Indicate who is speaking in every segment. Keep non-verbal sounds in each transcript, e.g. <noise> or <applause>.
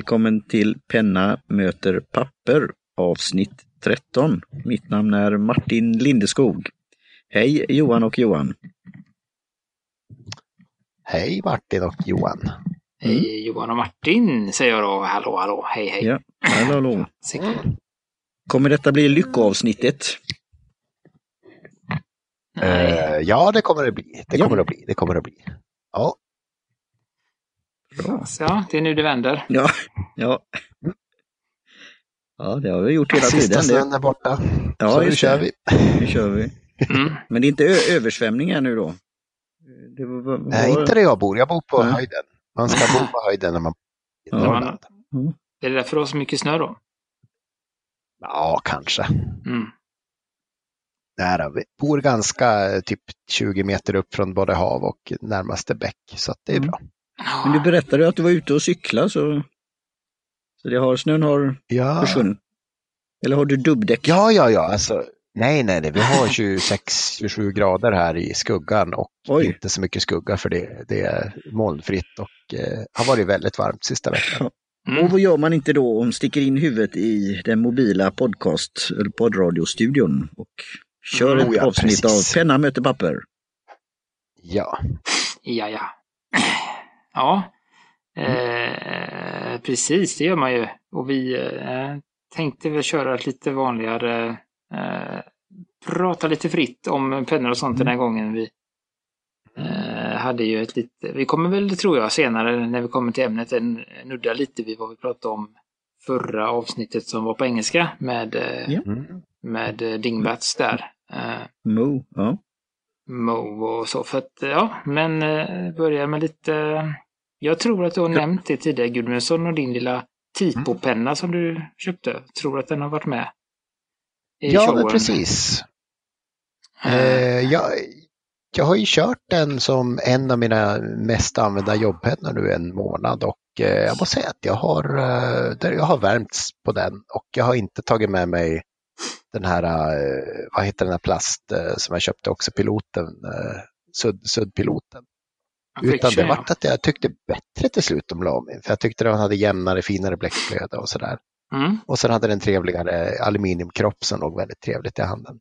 Speaker 1: Välkommen till Penna möter papper avsnitt 13. Mitt namn är Martin Lindeskog. Hej Johan och Johan.
Speaker 2: Hej Martin och Johan.
Speaker 3: Hej Johan och Martin säger jag då. Hallå hallå, hej hej.
Speaker 1: Ja, hallå hallå. Kommer detta bli lyckoavsnittet?
Speaker 3: Nej.
Speaker 2: Eh, ja, det kommer det bli. Det
Speaker 1: Ja.
Speaker 2: kommer det bli. Det kommer det bli. Ja,
Speaker 3: Så, ja, det är nu det vänder.
Speaker 1: Ja, ja. Ja, det har vi gjort hela
Speaker 2: sista
Speaker 1: tiden.
Speaker 2: snön
Speaker 1: Det.
Speaker 2: är borta.
Speaker 1: Ja,
Speaker 2: så nu kör
Speaker 1: det.
Speaker 2: vi.
Speaker 1: Nu kör vi.
Speaker 3: Mm.
Speaker 1: Men det är inte ö- översvämning här nu då? Det var, var,
Speaker 2: Nej, inte där jag bor. Jag bor på
Speaker 1: Nej.
Speaker 2: höjden. Man ska bo på höjden när man i
Speaker 1: Ja.
Speaker 2: Norrland.
Speaker 3: Är det därför du har så mycket snö då?
Speaker 2: Ja, kanske.
Speaker 3: Mm.
Speaker 2: Nej, då, vi bor ganska typ 20 meter upp från både hav och närmaste bäck. Så att det är
Speaker 1: Mm. Men du berättade att du var ute och cyklade så, så det har, snön har
Speaker 2: Ja,
Speaker 1: försvunnit. Eller har du dubbdäck?
Speaker 2: ja, ja. ja alltså, nej, nej, nej. Vi har 26-27 <laughs> grader här i skuggan och
Speaker 1: Oj.
Speaker 2: inte så mycket skugga för det, det är molnfritt och eh, har varit väldigt varmt sista veckan.
Speaker 3: Mm.
Speaker 1: Och vad gör man inte då om sticker in huvudet i den mobila podcast eller poddradiostudion och kör
Speaker 3: Mm.
Speaker 1: ett
Speaker 2: Oh ja,
Speaker 1: avsnitt
Speaker 2: precis.
Speaker 1: av Penna möter papper?
Speaker 2: Ja,
Speaker 3: Ja, ja. Ja, eh, precis, det gör man ju. Och vi eh, tänkte väl köra ett lite vanligare, eh, prata lite fritt om pennor och sånt den här gången. Vi eh, hade ju ett lite, vi kommer väl, tror jag, senare när vi kommer till ämnet en, nudda lite vid vad vi pratade om förra avsnittet som var på engelska med, eh,
Speaker 1: Ja.
Speaker 2: mm.
Speaker 3: med eh, Dingbats där. Eh,
Speaker 1: Mo, ja.
Speaker 3: Mo och så. För att, ja, men eh, börja med lite... Jag tror att du har nämnt det tidigare, Gudmundsson, och din lilla Tipo-penna som du köpte. Tror att den har varit med i
Speaker 2: ja
Speaker 3: showen.
Speaker 2: men precis.
Speaker 3: Eh,
Speaker 2: jag, jag har ju kört den som en av mina mest använda jobbpennor nu en månad och eh, jag måste säga att jag har, eh, jag har värmts på den och jag har inte tagit med mig den här, eh, vad heter den här plast eh, som jag köpte också, piloten, eh, sudd, suddpiloten. Utan det
Speaker 3: ja.
Speaker 2: vart att jag tyckte bättre till slut om la mig, för jag tyckte den hade jämnare, finare bläckflöde och sådär.
Speaker 3: Mm,
Speaker 2: Och sen hade den trevligare aluminiumkropp som låg väldigt trevligt i handen.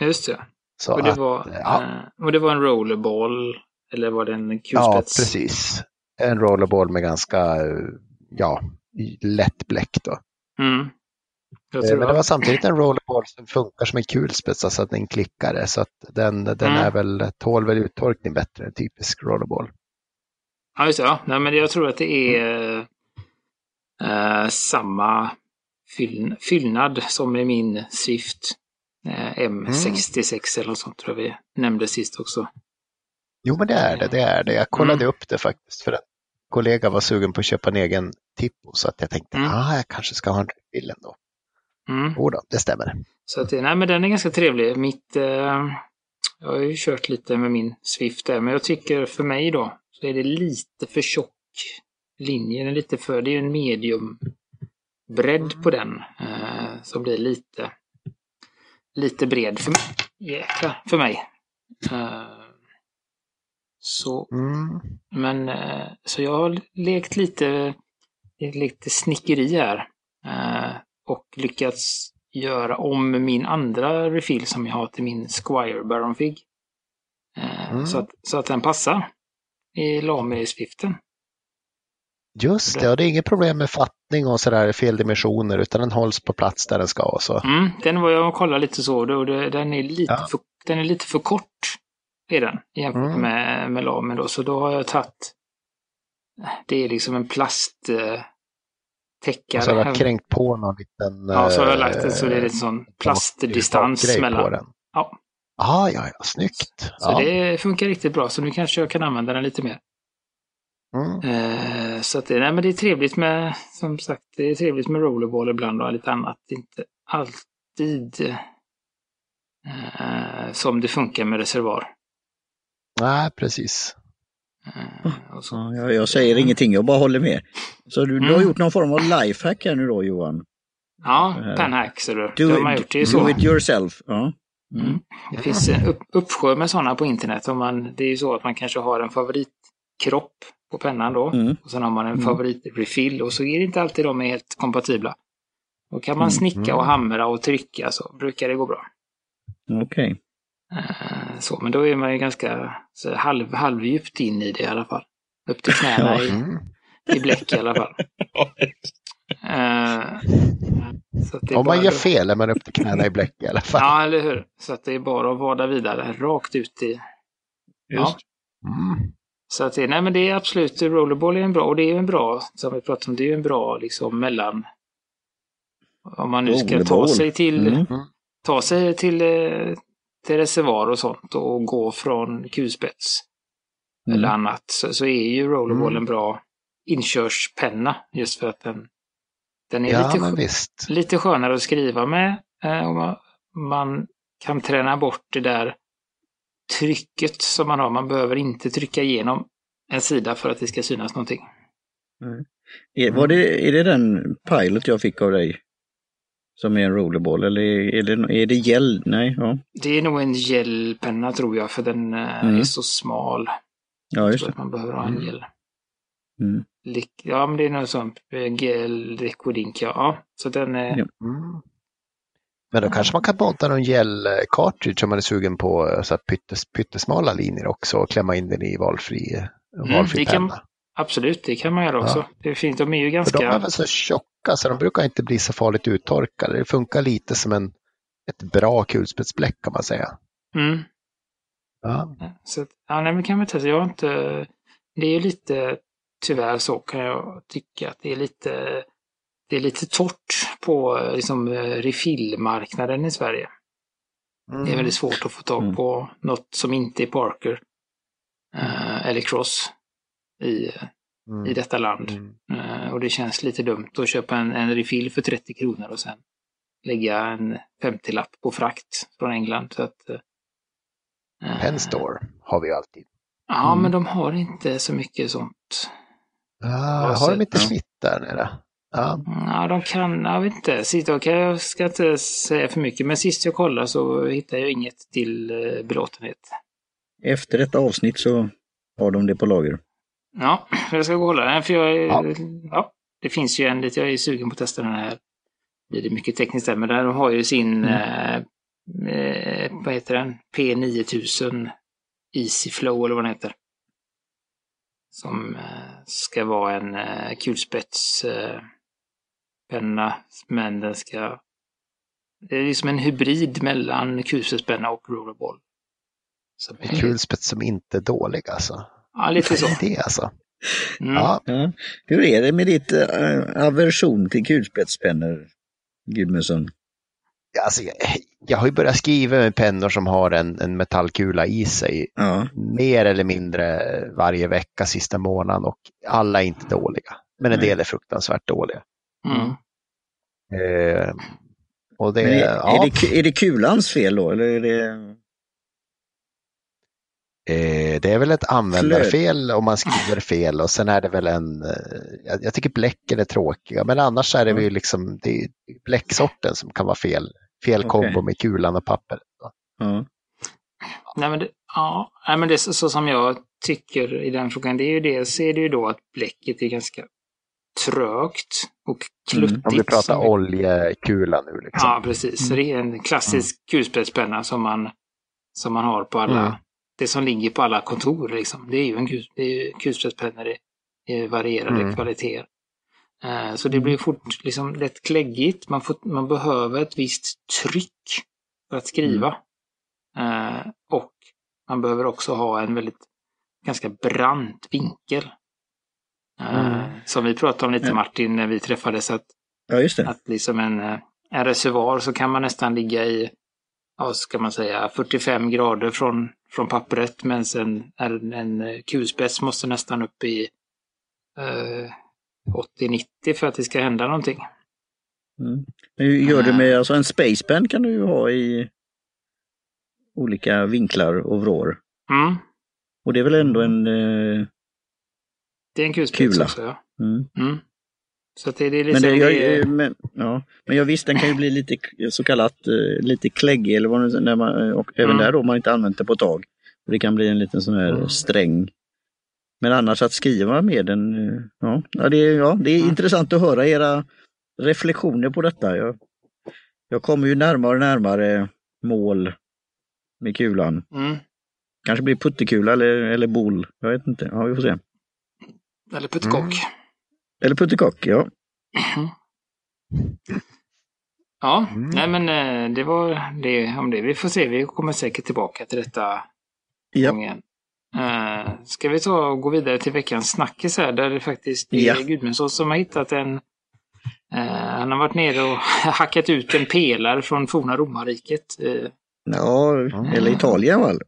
Speaker 3: just det.
Speaker 2: Så
Speaker 3: Och det,
Speaker 2: att,
Speaker 3: var,
Speaker 2: ja.
Speaker 3: eh, och det var en rollerball, eller var det en
Speaker 2: Ja,
Speaker 3: kulspets?
Speaker 2: precis. En rollerball med ganska ja, lätt bläck. Då.
Speaker 3: Mm.
Speaker 2: Eh, Men det var samtidigt en rollerball som funkar som en kulspets, alltså att den klickare. Så att den, den
Speaker 3: Mm.
Speaker 2: är väl, tål väl uttorkning bättre än typisk rollerball.
Speaker 3: Ja, just det. Ja. Nej, men jag tror att det är eh, samma fyll, fyllnad som i min Swift eh, M66 eller något sånt tror jag vi nämnde sist också.
Speaker 2: Jo, men det är det. det, är det. Jag kollade
Speaker 3: Mm.
Speaker 2: upp det faktiskt för en kollega var sugen på att köpa en egen Tippo så att jag tänkte
Speaker 3: Mm.
Speaker 2: ah, jag kanske ska ha en bild ändå.
Speaker 3: Mm.
Speaker 2: Jo då, det stämmer.
Speaker 3: Så att, nej, men den är ganska trevlig. Mitt, eh, jag har ju kört lite med min Swift där, men jag tycker för mig då så är det lite för tjock linje. Den är lite för, det är en medium bredd på den eh, som blir lite, lite bred för mig. Jäklar, för mig. Eh, så,
Speaker 2: Mm.
Speaker 3: men eh, så jag har lekt lite, lite snickeri här. Eh, och lyckats göra om min andra refill som jag har till min Squire Baronfig. Eh,
Speaker 2: Mm.
Speaker 3: så, att, så att den passar i Lame-swiften.
Speaker 2: Just det, och det är inget problem med fattning och sådär fel dimensioner utan den hålls på plats där den ska. Och så.
Speaker 3: Mm, den var jag och kollade lite så och den, är lite
Speaker 2: Ja.
Speaker 3: för, den är lite för kort. Är den jämfört
Speaker 2: Mm.
Speaker 3: med, med Lame då. Så då har jag tagit det är liksom en plast eh,
Speaker 2: så har jag kränkt på någon liten...
Speaker 3: Ja, så har jag lagt
Speaker 2: eh,
Speaker 3: det så det är lite sån plastdistans mellan.
Speaker 2: den.
Speaker 3: Ja.
Speaker 2: Ah, ja, ja, snyggt.
Speaker 3: Så
Speaker 2: ja.
Speaker 3: det funkar riktigt bra, så nu kanske jag kan använda den lite mer.
Speaker 2: Mm.
Speaker 3: Eh, så att det, nej, men det är trevligt med, som sagt, det är trevligt med rollerball ibland och lite annat. Inte alltid eh, som det funkar med reservoar.
Speaker 2: Nej, precis.
Speaker 3: Eh, och så.
Speaker 1: Ja, jag, jag säger ingenting, jag bara håller med. Så du, du har
Speaker 3: Mm.
Speaker 1: gjort någon form av lifehack här nu då Johan?
Speaker 3: Ja, penhack ser du.
Speaker 1: Do,
Speaker 3: det har man gjort. Det är
Speaker 1: do
Speaker 3: så.
Speaker 1: it yourself. Ja. Mm.
Speaker 3: Mm. Det finns en upp, uppsjö med sådana på internet. Om man, det är ju så att man kanske har en favoritkropp på pennan då.
Speaker 1: Mm.
Speaker 3: Och sen har man en
Speaker 1: Mm.
Speaker 3: favoritrefill och så är det inte alltid de är helt kompatibla. Då kan man
Speaker 1: Mm.
Speaker 3: snicka och
Speaker 2: Mm.
Speaker 3: hamra och trycka så brukar det gå bra.
Speaker 1: Okej.
Speaker 3: Eh, Så, men då är man ju ganska så halv, halvdjupt in i det i alla fall. Upp till knäna <laughs> i,
Speaker 2: Mm.
Speaker 3: i bläck i alla fall. <laughs> Eh, så att det är
Speaker 2: Om man
Speaker 3: bara
Speaker 2: gör fel är man upp till knäna i bläck i alla fall.
Speaker 3: Ja, eller hur? Så att det är bara att vada vidare rakt ut i... Ja.
Speaker 2: Mm.
Speaker 3: Så att det, nej men det är absolut, rollerball är en bra, och det är ju en bra, som vi pratade om, det är en bra liksom mellan... Om man nu ska ta sig till,
Speaker 1: Mm.
Speaker 3: ta sig till, eh, till reservoar och sånt och gå från kulspets
Speaker 1: Mm.
Speaker 3: eller annat så, så är ju rollerball
Speaker 2: Mm.
Speaker 3: en bra inkörspenna just för att den, den är
Speaker 2: Ja,
Speaker 3: lite,
Speaker 2: men
Speaker 3: skö-
Speaker 2: visst.
Speaker 3: lite skönare att skriva med. eh, Och man, man kan träna bort det där trycket som man har. Man behöver inte trycka igenom en sida för att det ska synas någonting.
Speaker 1: Är, var det, är det den pilot jag fick av dig? Som är en rollerball eller är, det, är det gel? Nej, ja.
Speaker 3: Det är nog en gelpenna tror jag, för den eh,
Speaker 1: Mm.
Speaker 3: är så smal.
Speaker 1: Ja,
Speaker 3: Jag
Speaker 1: just
Speaker 3: tror
Speaker 1: det.
Speaker 3: att man behöver ha en
Speaker 2: Mm.
Speaker 3: gel.
Speaker 1: Mm.
Speaker 3: Ja, men det är något sånt. eh, Gel Liquid Ink, ja. ja. Så den är...
Speaker 1: Ja.
Speaker 2: Mm. Men då kanske man kan monta någon gel-cartridge om man är sugen på eh, så att pyttes, pyttesmala linjer också och klämma in den i valfri, valfri
Speaker 3: Mm, det kan-
Speaker 2: penna.
Speaker 3: Absolut, det kan man göra
Speaker 2: Ja.
Speaker 3: också. Det är fint. De är ju
Speaker 2: För de är
Speaker 3: ganska...
Speaker 2: väl så tjocka så de brukar inte bli så farligt uttorkade. Det funkar lite som en, ett bra kulspetsbläck kan man säga.
Speaker 3: Mm.
Speaker 2: Ja.
Speaker 3: Så, ja, nej, men kan man testa. Jag har inte... Det är ju lite, tyvärr så kan jag tycka, att det är lite, det är lite torrt på eh, liksom, eh, refillmarknaden i Sverige. Det är väldigt svårt att få tag
Speaker 1: Mm.
Speaker 3: på något som inte är Parker eh, eller Cross i,
Speaker 2: Mm.
Speaker 3: i detta land.
Speaker 2: Mm.
Speaker 3: Eh, och det känns lite dumt att köpa en, en refill för 30 kronor och sen lägga en 50-lapp på frakt från England. Så att, eh,
Speaker 2: Pen Store har vi alltid.
Speaker 3: Ja,
Speaker 1: Mm.
Speaker 3: men de har inte så mycket sånt.
Speaker 2: Ah, har de inte
Speaker 1: ja.
Speaker 2: snitt där nere? Ja.
Speaker 3: Ja, de kan, jag vet inte. Sist, jag, jag ska inte säga för mycket, men sist jag kollade så hittade jag inget till eh, belåtenhet.
Speaker 1: Efter detta avsnitt så har de det på lager.
Speaker 3: Ja, jag ska gå och hålla den, för jag är,
Speaker 2: Ja.
Speaker 3: ja. det finns ju en lite, jag är sugen på att testa den här. Det är mycket tekniskt där, men den har ju sin, eh, eh, vad heter den, P9000 Easy Flow eller vad den heter. Som eh, ska vara en eh, kulspets eh, penna, men den ska... Det är liksom en hybrid mellan kulspetspenna och rollerball. Så,
Speaker 2: En kulspets som inte är dålig alltså.
Speaker 3: Ja, lite så.
Speaker 2: Det alltså.
Speaker 3: Mm.
Speaker 2: Ja.
Speaker 1: Ja. Hur är det med ditt aversion till kulspetspennor, Gudmundsson?
Speaker 2: Alltså, jag, jag har ju börjat skriva med pennor som har en, en metallkula i sig
Speaker 1: Ja,
Speaker 2: mer eller mindre varje vecka sista månaden och alla är inte dåliga. Men en del är fruktansvärt dåliga.
Speaker 3: Mm.
Speaker 2: Eh, och det,
Speaker 1: är,
Speaker 2: ja,
Speaker 1: är, det, är det kulans fel då? Eller är det...
Speaker 2: eh, det är väl ett användarfel om man skriver fel och sen är det väl en, eh, jag, jag tycker bläcken är tråkiga men annars är det
Speaker 1: Mm.
Speaker 2: väl liksom det är bläcksorten som kan vara fel. Fel
Speaker 1: Okej.
Speaker 2: kombo med kulan och pappret.
Speaker 1: Ja.
Speaker 3: Nej, men det, ja, nej, men det är så, så som jag tycker i den frågan, det är ju dels är det ju då att bläcket är ganska trögt och kluttigt.
Speaker 2: Mm. Om vi pratar oljekula nu. Liksom.
Speaker 3: Ja, precis. Så det är en klassisk kulspetspenna som man, som man har på alla,
Speaker 2: Mm.
Speaker 3: Det som ligger på alla kontor liksom. Det är ju en kulspetspennor i, varierade
Speaker 2: Mm.
Speaker 3: kvaliteter. Eh, Så det blir fort liksom lätt kläggigt. Man, får, man behöver ett visst tryck för att skriva. Eh, och man behöver också ha en väldigt ganska brant vinkel. Eh,
Speaker 2: Mm.
Speaker 3: Som vi pratade om lite. Martin när vi träffades. Att
Speaker 1: ja,
Speaker 3: att liksom en, en reservoar så kan man nästan ligga i, ja, ska man säga, 45 grader från, från pappret. Men sen en, en eh, kulspets måste nästan upp i eh, 80-90 för att det ska hända någonting.
Speaker 1: Mm. Men gör du med, alltså en spacepen kan du ju ha i olika vinklar och vrår.
Speaker 3: Mm.
Speaker 1: Och det är väl ändå en... Eh,
Speaker 3: Det är en kulspets
Speaker 1: Kula.
Speaker 3: också, ja.
Speaker 1: mm.
Speaker 3: Mm. Så det, är
Speaker 1: Men,
Speaker 3: liksom...
Speaker 1: det, jag,
Speaker 3: det är-
Speaker 1: eh, men, ja. men jag visst, den kan ju bli lite så kallat eh, lite kläggig eller vad det, när man, och även
Speaker 3: Mm.
Speaker 1: där då man inte använt det på ett tag. Och det kan bli en liten sån här
Speaker 2: Mm.
Speaker 1: sträng Men annars att skriva med den, eh, ja, ja, det, är, ja, det är
Speaker 3: Mm.
Speaker 1: intressant att höra era reflektioner på detta. Jag, jag kommer ju närmare och närmare mål med kulan.
Speaker 3: Mm.
Speaker 1: Kanske blir puttekula eller, eller boll. Jag vet inte. Ja, vi får se.
Speaker 3: Eller puttkock.
Speaker 1: Eller puttekock, ja. <clears throat>
Speaker 3: Ja,
Speaker 2: Mm.
Speaker 3: nej men eh, det var det om det. Vi får se, vi kommer säkert tillbaka till detta
Speaker 1: Ja.
Speaker 3: gången. Uh, ska vi ta och gå vidare till veckans snackis här, där det faktiskt är
Speaker 1: Ja.
Speaker 3: Gudmundsson som har hittat en... eh, han har varit nere och <laughs> hackat ut en pelare från forna romarriket. Eh,
Speaker 1: ja, eller Italien väl?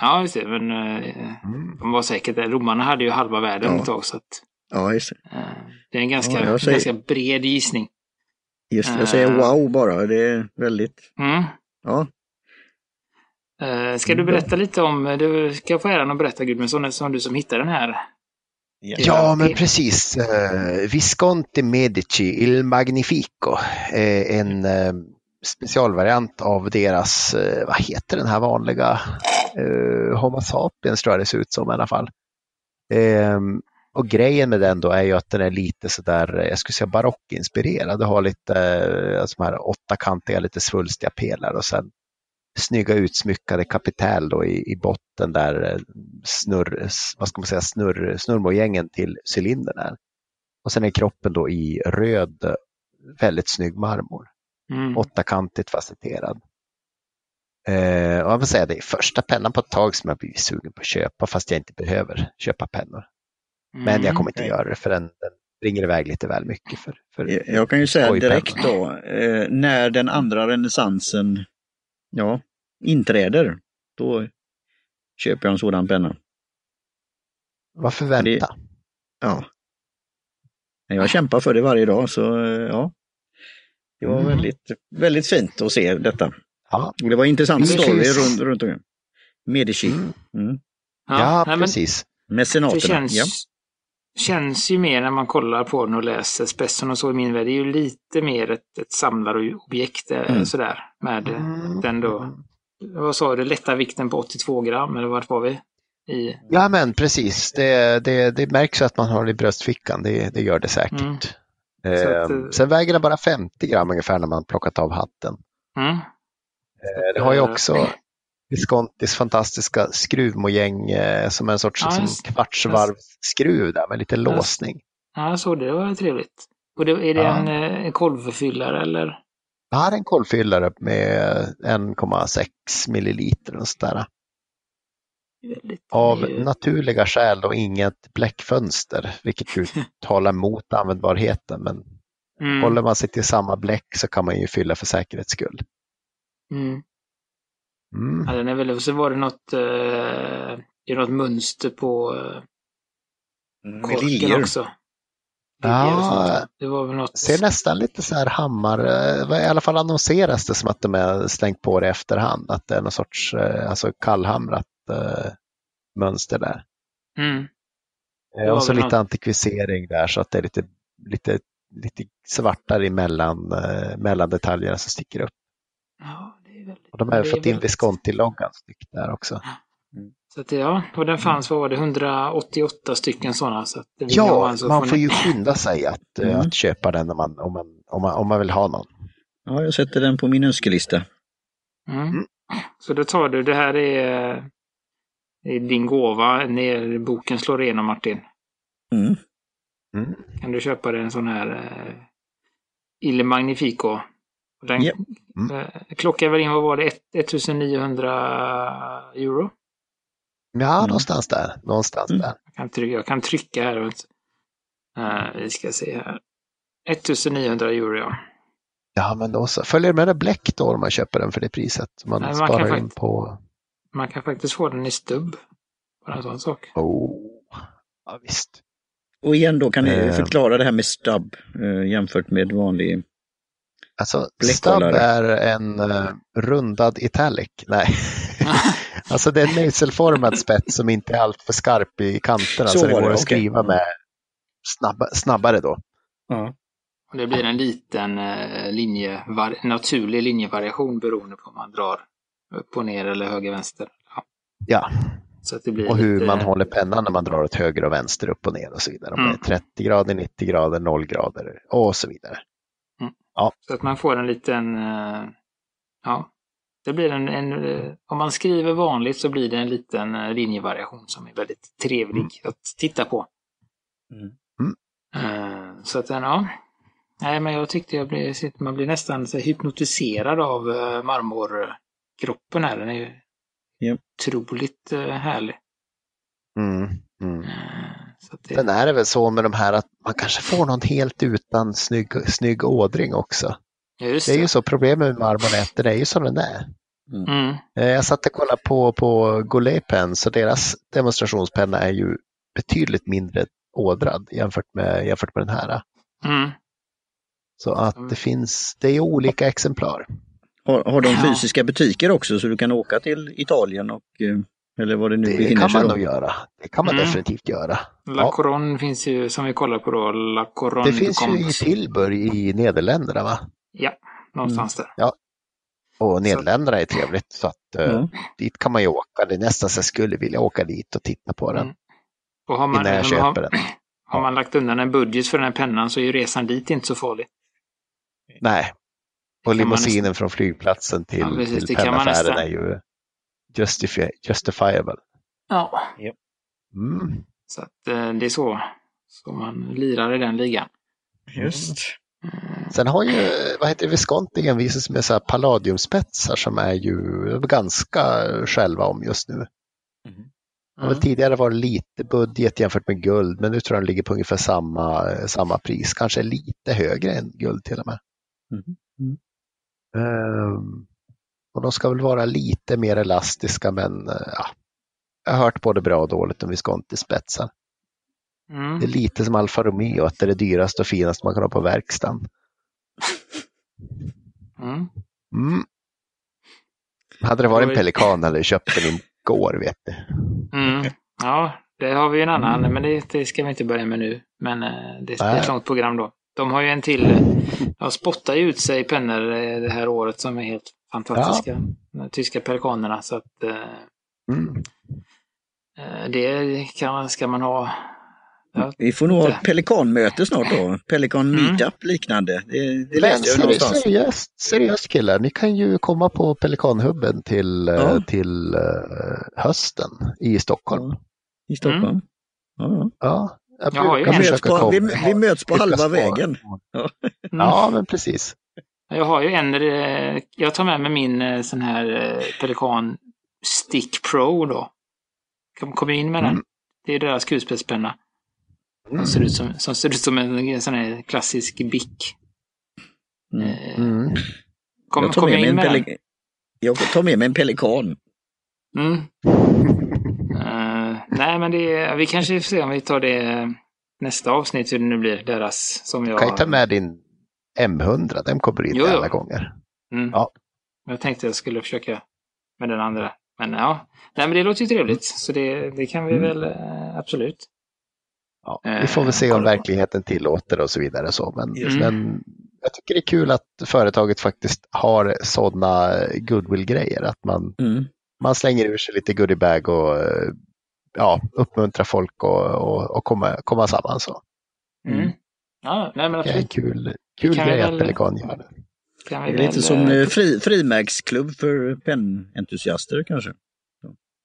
Speaker 3: ja, just det, men de var säkert. Romarna hade ju halva världen
Speaker 1: Ja.
Speaker 3: ett tag, så att,
Speaker 1: Ja, just det.
Speaker 3: eh, det är en ganska,
Speaker 1: Ja, säger-
Speaker 3: ganska bred gissning.
Speaker 1: Just det. Jag säger
Speaker 3: Eh.
Speaker 1: wow bara. Det är väldigt,
Speaker 3: Mm.
Speaker 1: ja.
Speaker 3: Eh, ska du berätta lite om, du ska få äran att berätta Gudmundsson eftersom du som hittade den här.
Speaker 2: Ja, men precis. Uh, Visconti Medici Il Magnifico. är en specialvariant av deras, vad heter den här vanliga, uh, Homo sapiens tror jag det ser ut som i alla fall. Och grejen med den då är ju att den är lite sådär, eh, jag skulle säga barockinspirerad. Det har lite alltså de här åttakantiga, lite svulstiga pelare och sen snygga utsmyckade kapitäl då i, i botten där eh, snurr, vad ska man säga, snurr, snurrmojängen till cylindern är. Och sen är kroppen då i röd, väldigt snygg marmor.
Speaker 3: Mm.
Speaker 2: Åttakantigt facetterad. Eh, och jag får säga det är första pennan på ett tag som jag blivit sugen på att köpa fast jag inte behöver köpa pennor. Men
Speaker 3: Mm.
Speaker 2: jag kommer inte
Speaker 1: okej.
Speaker 2: göra det för den, den springer iväg lite väl mycket. För, för
Speaker 1: Jag kan ju säga direkt då, eh, när den andra renässansen ja, inträder, då köper jag en sådan penna.
Speaker 2: varför vänta?
Speaker 1: Ja. Men Jag kämpar för det varje dag, så eh, ja. Det var
Speaker 2: Mm.
Speaker 1: väldigt, väldigt fint att se detta.
Speaker 2: Ja,
Speaker 1: Och det var en intressant
Speaker 2: Medici.
Speaker 1: story runt, runt omkring. Medici.
Speaker 2: Mm.
Speaker 1: Mm.
Speaker 2: ja,
Speaker 3: men
Speaker 2: precis.
Speaker 3: Det
Speaker 1: Mecenaterna.
Speaker 3: känns,
Speaker 1: Ja.
Speaker 3: Känns ju mer när man kollar på den och läser Spesson och så i min värld. Det är ju lite mer ett, ett samlarobjekt eh,
Speaker 1: Mm.
Speaker 3: sådär. Med
Speaker 2: Mm.
Speaker 3: den då, vad sa du, lätta vikten på 82 gram eller vart var vi? I,
Speaker 2: Ja men precis, det, det, det märks att man har det i bröstfickan, det, det gör det säkert.
Speaker 3: Mm.
Speaker 2: Eh,
Speaker 3: att, eh,
Speaker 2: sen väger den bara 50 gram ungefär när man plockat av hatten.
Speaker 3: mm.
Speaker 2: Eh, det har ju också Viscontis fantastiska skruvmojäng eh, som är en sorts
Speaker 3: Ja,
Speaker 2: liksom,
Speaker 3: just-
Speaker 2: kvartsvarvsskruv där med lite låsning.
Speaker 3: Ja, jag såg det. Det var trevligt. Och det, är det
Speaker 2: Ja.
Speaker 3: en, eh, en kolvfyllare eller?
Speaker 2: Jag har en kolfyllare med 1,6 milliliter och sådär. Av
Speaker 3: det är
Speaker 2: naturliga skäl och inget bläckfönster, vilket ju <laughs> talar mot användbarheten. Men
Speaker 3: mm.
Speaker 2: håller man sig till samma bläck så kan man ju fylla för säkerhets skull.
Speaker 3: Mm.
Speaker 2: Mm.
Speaker 3: Ja, den är väl, och så var det något, eh, det är något mönster på eh,
Speaker 1: Med
Speaker 3: korken också.
Speaker 2: Ja.
Speaker 3: Det var väl något.
Speaker 2: Ser nästan lite så här hammar, eh, i alla fall annonseras det som att de är slängt på det i efterhand. Att det är någon sorts eh, alltså kallhamrat eh, mönster där.
Speaker 3: Mm.
Speaker 2: Eh, och så lite
Speaker 3: något-
Speaker 2: antikvisering där så att det är lite, lite, lite svartare emellan eh, mellan detaljerna som sticker upp.
Speaker 3: Ja, väldigt,
Speaker 2: Och de har fått in Visconti-loggan snyggt där också.
Speaker 3: Så att, ja, och den fanns, vad var det, 188 stycken sådana. Så
Speaker 2: Ja,
Speaker 3: ha en så
Speaker 2: man
Speaker 3: får
Speaker 2: ju skynda sig att, eh,
Speaker 1: Mm.
Speaker 2: att köpa den om man, om, man, om, man, om man vill ha någon.
Speaker 1: Ja, jag sätter den på min önskelista.
Speaker 3: Mm.
Speaker 2: Mm.
Speaker 3: Så då tar du, det här är, är din gåva när boken slår igenom Martin.
Speaker 1: Mm.
Speaker 2: Mm.
Speaker 3: Kan du köpa dig en sån här eh, Il Magnifico. Den
Speaker 1: Ja.
Speaker 2: Mm.
Speaker 3: eh, klockar väl in, vad var det, Ett- 1900 euro?
Speaker 2: Ja,
Speaker 1: Mm.
Speaker 2: någonstans där. Någonstans
Speaker 1: Mm.
Speaker 2: där.
Speaker 3: Jag kan trycka, jag kan trycka här. Eh, vi ska se här. 1900 euro ja.
Speaker 2: Ja, men då så. Följer det med det bläck då om man köper den för det priset? Man
Speaker 3: Nej, man
Speaker 2: sparar
Speaker 3: kan
Speaker 2: in på...
Speaker 3: Man kan faktiskt få den i stubb. Bara en sån sak.
Speaker 2: Oh. Ja, visst.
Speaker 1: Och igen då kan ni
Speaker 2: Eh.
Speaker 1: förklara det här med stubb eh, jämfört med vanlig.
Speaker 2: Alltså, stub är en uh, rundad italic. Nej. <laughs> alltså det är en mejselformad spets som inte är alltför skarp i kanterna
Speaker 1: Så
Speaker 2: så, det går
Speaker 1: det,
Speaker 2: att
Speaker 1: okej.
Speaker 2: skriva med snabba, snabbare då.
Speaker 1: Ja.
Speaker 3: Och det blir en liten eh, linjevar- naturlig linjevariation beroende på om man drar upp och ner eller höger vänster. Ja.
Speaker 2: Ja,
Speaker 3: Så att det blir
Speaker 2: Och hur
Speaker 3: lite,
Speaker 2: man håller pennan när man drar åt höger och vänster, upp och ner och så vidare. Om
Speaker 3: Mm.
Speaker 2: det är 30 grader, 90 grader, 0 grader och så vidare.
Speaker 3: Så att man får en liten, eh, ja, det blir en, en, eh, om man skriver vanligt så blir det en liten eh, linjevariation som är väldigt trevlig
Speaker 2: Mm.
Speaker 3: att titta på.
Speaker 1: Mm.
Speaker 3: Eh, Så att den, ja. Nej, men jag tyckte jag blev, man blir nästan hypnotiserad av marmorkroppen här. Den är ju
Speaker 1: Ja.
Speaker 3: otroligt härlig.
Speaker 2: Mm. Mm.
Speaker 3: Så det,
Speaker 2: Sen är det väl så med de här att man kanske får någon helt utan snygg, snygg ådring också.
Speaker 3: just
Speaker 2: Det är
Speaker 3: det.
Speaker 2: ju så, problemet med marmorn är ju som den är.
Speaker 3: Mm.
Speaker 2: Eh, Jag satt och kollade på, på Goulet Pens och deras demonstrationspenna är ju betydligt mindre ådrad jämfört med, jämfört med den här.
Speaker 3: Mm.
Speaker 2: Så att
Speaker 3: Mm.
Speaker 2: det finns, det är olika exemplar.
Speaker 1: Har, har de fysiska butiker också så du kan åka till Italien och eh, eller vad det nu
Speaker 2: Det kan man nog göra. Det kan man
Speaker 3: Mm.
Speaker 2: definitivt göra.
Speaker 3: La
Speaker 2: Ja.
Speaker 3: Couronne finns ju, som vi kollar på då, La Couronne
Speaker 2: Det finns ju i. Tilburg i Nederländerna va?
Speaker 3: Ja, någonstans
Speaker 2: Mm.
Speaker 3: där.
Speaker 2: Och Nederländerna är trevligt så att eh,
Speaker 1: Ja.
Speaker 2: dit kan man ju åka. Det är nästan så jag skulle vilja åka dit och titta på den
Speaker 3: Mm. Och har man,
Speaker 2: innan jag
Speaker 3: har,
Speaker 2: köper den. <clears throat>
Speaker 3: har man lagt undan en budget för den här pennan så är ju resan dit inte så farlig.
Speaker 2: Nej. Och limousinen från flygplatsen till,
Speaker 3: Ja, precis,
Speaker 2: till pennaffären
Speaker 3: nästan.
Speaker 2: är ju justifi- justifiable.
Speaker 3: Ja.
Speaker 2: Mm.
Speaker 3: Så att eh, det är så, så man lirar i den ligan.
Speaker 1: Just.
Speaker 3: Mm.
Speaker 2: Sen har ju, vad heter det, Visconti envisats med så här palladiumspetsar som är ju ganska själva om just nu. Det har väl
Speaker 3: Mm.
Speaker 2: tidigare varit lite budget jämfört med guld, men nu tror jag den ligger på ungefär samma, samma pris. Kanske lite högre än guld till och med.
Speaker 1: Mhm. Mm.
Speaker 2: Ehm, och de ska väl vara lite mer elastiska, men eh, ja, jag har hört både bra och dåligt om Visconti spetsar.
Speaker 3: Mm.
Speaker 2: Det är lite som Alfa Romeo, att det är det dyraste och finaste man kan ha på verkstaden.
Speaker 3: Mm.
Speaker 2: Mm. Hade det varit en pelikan hade jag köpt den igår, vet du.
Speaker 3: Mm. Ja, det har vi en annan,
Speaker 2: Mm.
Speaker 3: men det, det ska vi inte börja med nu. Men eh, det, det är ett långt program då. De har ju en till, ja, spottar ju ut sig pennor eh, det här året som är helt fantastiska. De tyska pelikanerna. Så att eh,
Speaker 2: Mm.
Speaker 3: eh, det kan, man- ska man ha. Ja,
Speaker 1: Vi får nog ha ett pelikanmöte snart då. Pelikan
Speaker 3: Mm.
Speaker 1: meetup liknande. Det, det
Speaker 2: Men
Speaker 1: läste jag någonstans.
Speaker 2: seriöst, seriöst killar, ni kan ju komma på Pelikanhubben till, eh,
Speaker 1: Ja.
Speaker 2: till eh, hösten i Stockholm.
Speaker 1: Ja, I Stockholm. Ja,
Speaker 2: Ja, jag
Speaker 3: Jag en.
Speaker 1: Vi, möts
Speaker 2: försöka
Speaker 1: på, vi,
Speaker 2: komma-
Speaker 1: vi möts på halva vägen.
Speaker 3: Mm.
Speaker 2: Ja, men precis.
Speaker 3: Jag har ju en, eh, jag tar med mig min eh, sån här eh, Pelikan Stick Pro då. Kom, kom in med den.
Speaker 2: Mm.
Speaker 3: Det är deras kulspetspenna.
Speaker 2: Mm.
Speaker 3: Som ser ut som, som ser ut som en sån här klassisk Bic.
Speaker 1: Mm.
Speaker 2: Mm.
Speaker 3: Kom,
Speaker 1: Jag tar med
Speaker 3: jag in
Speaker 1: en
Speaker 3: med den?
Speaker 1: pelikan. Jag tar med mig en pelikan.
Speaker 3: Mm. Eh, nej, men det, vi kanske får se om vi tar det nästa avsnitt, hur det nu blir, deras som jag...
Speaker 2: kan ju ta med din M100, den kommer in
Speaker 3: Jo, jo.
Speaker 2: alla gånger.
Speaker 3: Mm.
Speaker 2: Ja.
Speaker 3: Jag tänkte jag skulle försöka med den andra. Men ja, nej, men det låter ju trevligt. Så det, det kan vi
Speaker 2: Mm.
Speaker 3: väl eh, absolut.
Speaker 2: Ja,
Speaker 3: Eh,
Speaker 2: vi får väl se om verkligheten tillåter och så vidare. Så. Men,
Speaker 3: Mm.
Speaker 2: men jag tycker det är kul att företaget faktiskt har sådana goodwill-grejer. Att man,
Speaker 1: Mm.
Speaker 2: man slänger ur sig lite goodiebag och eh, ja, uppmuntrar folk och, och, och komma, komma samman. Så.
Speaker 3: Mm.
Speaker 1: Mm.
Speaker 3: Ja, nej, men
Speaker 2: Det är en kul, kul grej
Speaker 3: väl-
Speaker 2: att Pelikan gör det.
Speaker 1: Det är lite som
Speaker 3: eh,
Speaker 1: fri, frimärksklubb för pennentusiaster kanske.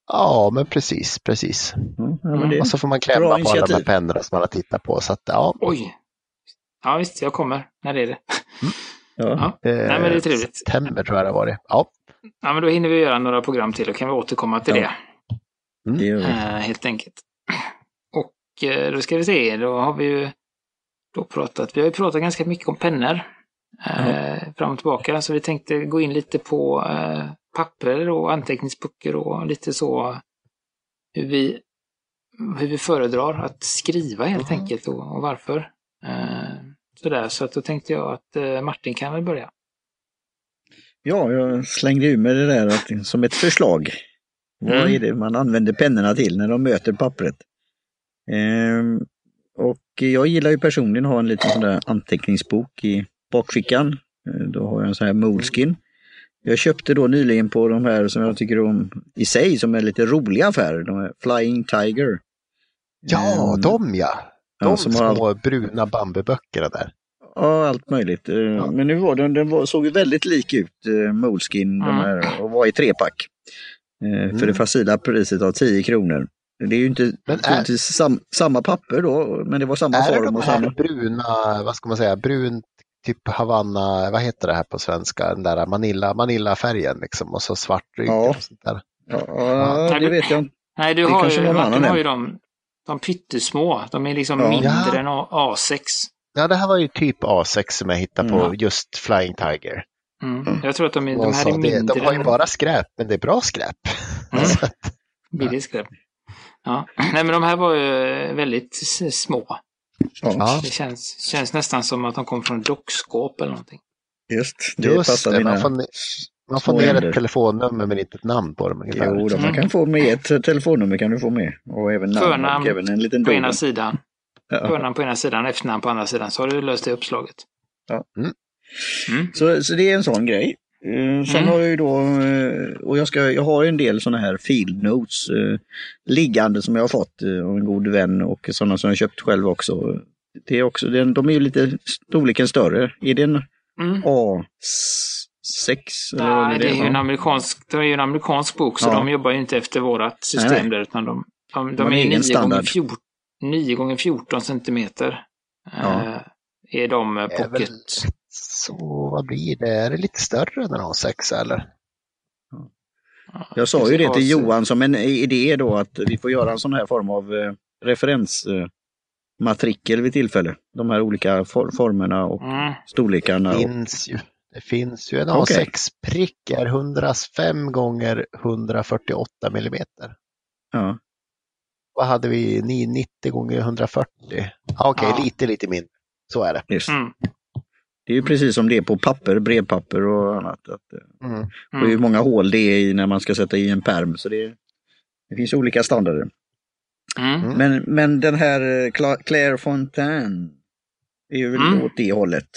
Speaker 2: Ja, men precis, precis.
Speaker 1: Ja, ja,
Speaker 3: Mm.
Speaker 1: men det,
Speaker 2: Och så får man
Speaker 1: Bra
Speaker 2: klämma på alla de här
Speaker 1: initiativ.
Speaker 2: pennorna som man har tittat på. Så att, ja,
Speaker 3: Oj! Ja, visst, jag kommer. När är det?
Speaker 1: ja.
Speaker 3: Ja.
Speaker 2: eh,
Speaker 3: Nej, men det är trevligt.
Speaker 2: September tror jag det har varit. Ja.
Speaker 3: ja, men då hinner vi göra några program till och kan vi återkomma till
Speaker 1: Ja.
Speaker 3: det.
Speaker 1: det gör vi.
Speaker 3: Eh, helt enkelt. Och eh, då ska vi se, då har vi ju då pratat, vi har ju pratat ganska mycket om pennor. Eh, Fram och tillbaka, så vi tänkte gå in lite på eh, papper och anteckningsböcker och lite så hur vi, hur vi föredrar att skriva helt enkelt och, och varför. Eh, sådär, så att då tänkte jag att eh, Martin kan väl börja.
Speaker 1: Ja, jag slängde ur mig det där att, som ett förslag. Vad
Speaker 3: Mm.
Speaker 1: är det man använder pennorna till när de möter pappret? Ehm, och jag gillar ju personligen att ha en liten sån där anteckningsbok i bakfickan. Eh, Då har jag en sån här Moleskin. Jag köpte då nyligen på de här som jag tycker om i sig som är lite roliga affärer, de här Flying Tiger.
Speaker 2: Ja,
Speaker 1: Ehm,
Speaker 2: de ja! De
Speaker 1: ja, som har
Speaker 2: små bruna bambuböckerna där.
Speaker 1: Ja, allt möjligt. Eh, Men nu var den, den var, såg ju väldigt lik ut, eh, Moleskin, de
Speaker 3: Mm.
Speaker 1: här, och var i trepack. Eh, För
Speaker 2: Mm.
Speaker 1: det facila priset av 10 kronor. Det är ju inte
Speaker 2: är-
Speaker 1: sam, samma papper då, men det var samma
Speaker 2: Är det
Speaker 1: form
Speaker 2: de
Speaker 1: och
Speaker 2: här
Speaker 1: samma...
Speaker 2: bruna, vad ska man säga, brun typ Havanna, vad heter det här på svenska, den där Manila, Manila-färgen liksom och så svart rygg
Speaker 1: Ja.
Speaker 2: och sånt där.
Speaker 1: Ja, ja,
Speaker 3: Nej,
Speaker 1: det vet jag inte.
Speaker 3: Nej, du
Speaker 1: Det
Speaker 3: har ju, Martin har
Speaker 1: är.
Speaker 3: ju de, de pyttesmå. De är liksom
Speaker 1: Ja.
Speaker 3: mindre än A- A6.
Speaker 2: Ja, det här var ju typ A6 som jag hittade på
Speaker 1: Mm.
Speaker 2: just Flying Tiger.
Speaker 3: Mm.
Speaker 1: Mm.
Speaker 3: Jag tror att de, är, de här är
Speaker 2: det,
Speaker 3: mindre
Speaker 2: de har ju bara skräp, men det är bra skräp.
Speaker 3: Mm. <laughs> Billigt skräp. Ja. <clears throat> Nej, men de här var ju väldigt s- små.
Speaker 1: Ja,
Speaker 3: Det känns, känns nästan som att de kom från dockskåp eller någonting.
Speaker 1: just. Det
Speaker 2: just
Speaker 1: passar
Speaker 2: det.
Speaker 1: mina...
Speaker 2: Man får, man får ner ett telefonnummer men inte ett namn på dem. ungefär.
Speaker 1: Jo, då, man
Speaker 3: Mm.
Speaker 1: kan få med ett telefonnummer kan du få med. Och även namn
Speaker 3: Förnamn
Speaker 1: och även en liten
Speaker 3: På ena sidan.
Speaker 1: Ja.
Speaker 3: Förnamn på ena sidan, efternamn på andra sidan. Så har du löst det uppslaget.
Speaker 1: Ja.
Speaker 2: Mm.
Speaker 3: Mm.
Speaker 1: Så, så det är en sån grej. Eh, sen
Speaker 3: Mm.
Speaker 1: har jag ju då, eh, och jag, ska, jag har ju en del sådana här field notes eh, liggande som jag har fått eh, av en god vän och sådana som jag köpt själv också. Det är också den, de är ju lite storleken större. Är det en
Speaker 3: Mm.
Speaker 1: A6? eller vad
Speaker 3: Nej, det är ju en amerikansk, det är ju en amerikansk bok så
Speaker 1: Ja.
Speaker 3: de jobbar ju inte efter vårat system
Speaker 1: Nej, nej.
Speaker 3: där utan de, de,
Speaker 1: De
Speaker 3: de är
Speaker 1: egen
Speaker 3: 9
Speaker 1: standard.
Speaker 3: gånger 14, 9 gånger 14 centimeter.
Speaker 1: Ja.
Speaker 3: Eh, är de eh,
Speaker 2: Det är väl-
Speaker 3: pocket.
Speaker 2: Så vad blir det? Är det lite större än en A6 eller?
Speaker 1: Jag sa ju det till. Johan som en idé då att vi får göra en sån här form av eh, referensmatrikel vid tillfälle. De här olika for formerna och
Speaker 3: Mm.
Speaker 1: storlekarna.
Speaker 2: Det
Speaker 1: Och,
Speaker 2: finns ju. Det finns ju en
Speaker 1: Okej.
Speaker 2: A6-prick är 105 gånger 148 millimeter.
Speaker 1: ja.
Speaker 2: Vad hade vi? Ni- 90 gånger 140? Ah, Okej,
Speaker 3: Ja.
Speaker 2: lite, lite mindre. Så är det.
Speaker 1: Just.
Speaker 3: Mm.
Speaker 1: Det är ju precis som det är på papper, brevpapper och annat. Att, eh,
Speaker 2: Mm.
Speaker 1: och hur
Speaker 3: Mm.
Speaker 1: många hål det är i när man ska sätta i en perm. Så det, det finns olika standarder.
Speaker 3: Mm.
Speaker 2: Mm.
Speaker 1: Men, men den här eh, Cla- Claire Fontaine är ju väl
Speaker 3: Mm.
Speaker 1: åt det hållet.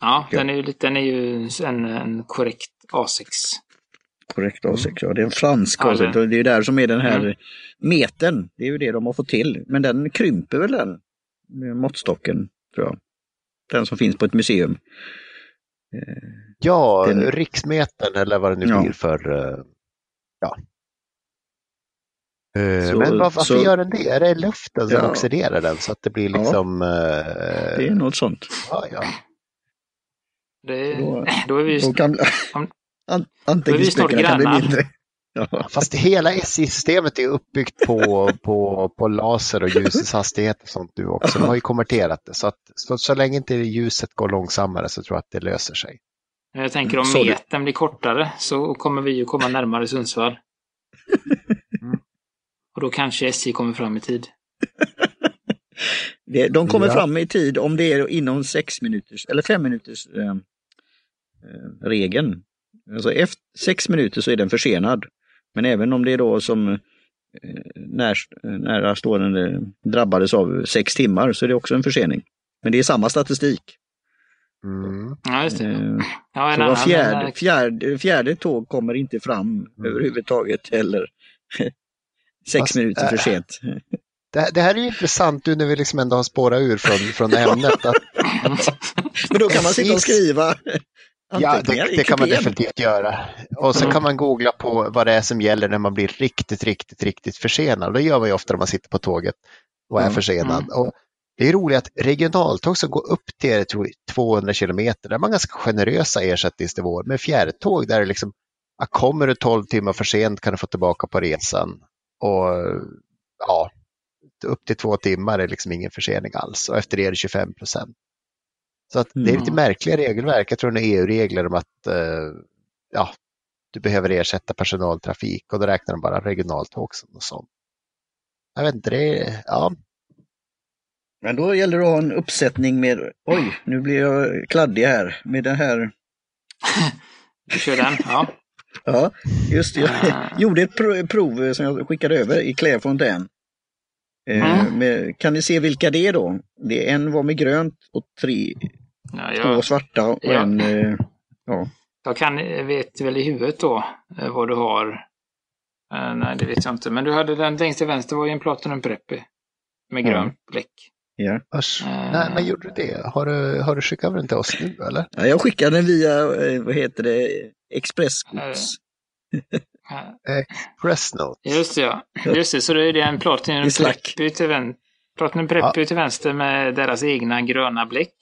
Speaker 3: Ja,
Speaker 1: Ja.
Speaker 3: den är ju, den är ju en, en korrekt A6.
Speaker 1: Korrekt A6, ja. Det är en fransk
Speaker 3: Ja,
Speaker 1: A6.
Speaker 3: det-
Speaker 1: Det är ju där som är den här
Speaker 3: Mm.
Speaker 1: metern. Det är ju det de har fått till. Men den krymper väl den med måttstocken, tror jag. Den som finns på ett museum. Eh,
Speaker 2: Ja,
Speaker 1: Den-
Speaker 2: riksmetern eller vad det nu
Speaker 1: Ja.
Speaker 2: blir för... eh, Ja. Eh,
Speaker 1: Så-
Speaker 2: Men var, varför
Speaker 1: så-
Speaker 2: gör den det? Är det luften som
Speaker 1: Ja.
Speaker 2: oxiderar den så att det blir
Speaker 1: Ja.
Speaker 2: liksom... eh,
Speaker 1: Det är något sånt.
Speaker 2: ja, ja.
Speaker 3: Det,
Speaker 1: Då-
Speaker 3: då är vi
Speaker 1: Då kan
Speaker 3: Om-
Speaker 1: an-
Speaker 3: då är vi snart
Speaker 1: anteckningsböckerna kan bli mindre. Ja.
Speaker 2: Fast hela SJ-systemet är uppbyggt på, på, på laser och ljusets hastighet och sånt nu också. De har ju konverterat det. Så, att, så, så länge inte ljuset går långsammare så tror jag att det löser sig.
Speaker 3: Jag tänker om metern blir kortare så kommer vi ju komma närmare Sundsvall. Mm. Och då kanske SJ kommer fram i tid.
Speaker 1: Det- De kommer
Speaker 2: Ja.
Speaker 1: fram i tid om det är inom sex minuters eller fem minuters eh, eh, regeln. Alltså efter sex minuter så är den försenad. Men även om det är då som eh, när, nära stående drabbades av sex timmar så är det också en försening. Men det är samma statistik.
Speaker 2: Mm.
Speaker 3: Ja, just det.
Speaker 1: Eh,
Speaker 3: Ja, en
Speaker 1: så fjärde, fjärde, fjärde tåg kommer inte fram överhuvudtaget heller. <laughs> Sex
Speaker 2: Fast,
Speaker 1: minuter för
Speaker 2: äh,
Speaker 1: sent.
Speaker 2: Det, det här är ju intressant nu när vi liksom ändå har spårat ur från, från ämnet. Att, <laughs>
Speaker 1: Men då kan man sitta och skriva
Speaker 2: ja, det, det kan man definitivt göra. Och så
Speaker 3: Mm.
Speaker 2: kan man googla på vad det är som gäller när man blir riktigt, riktigt, riktigt försenad. Det gör man ju ofta när man sitter på tåget och är
Speaker 1: Mm.
Speaker 2: försenad. Och det är roligt att regionaltåg som går upp till tror, 200 kilometer, där har man ganska generösa ersättningsnivåer. Men fjärrtåg där det liksom, kommer du 12 timmar för sent kan du få tillbaka på resan. Och ja, upp till två timmar är liksom ingen försening alls och efter det är det 25 procent. Så att det är lite
Speaker 3: Mm.
Speaker 2: märkliga regelverk. Jag tror det är EU-regler om att eh, ja, du behöver ersätta personaltrafik och då räknar de bara regionaltåg som och sånt. Jag vet inte, det är, ja,
Speaker 1: Men då gäller det att ha en uppsättning med, oj, nu blir jag kladdig här, med den här, <laughs>
Speaker 3: vi kör den. Ja.
Speaker 1: ja, just det, jag
Speaker 3: Ah.
Speaker 1: gjorde ett pro- prov som jag skickade över i Claire Fontaine. Eh,
Speaker 3: Mm.
Speaker 1: med, kan ni se vilka det är då? Det är en var med grönt och tre,
Speaker 3: Ja,
Speaker 1: två
Speaker 3: jag,
Speaker 1: svarta och
Speaker 3: Ja.
Speaker 1: en, eh, ja,
Speaker 3: Jag kan, vet väl i huvudet då eh, vad du har. Eh, nej, det vet jag inte. Men du hade den längst till vänster var ju en Platinum Preppy. Med
Speaker 1: Ja.
Speaker 3: grönt bläck.
Speaker 1: Ja.
Speaker 2: Vars,
Speaker 3: Eh.
Speaker 2: nej, men gjorde du det? Har du, har du skickat över den till oss nu eller?
Speaker 1: Ja, jag skickade den via, eh, vad heter det, Expressgods. <laughs>
Speaker 3: Eh,
Speaker 2: Pressnote.
Speaker 3: Just det, ja. Just det, så då är det en Platinum. Preppy till, vän Platinum Preppy till vänster med deras egna gröna bläck.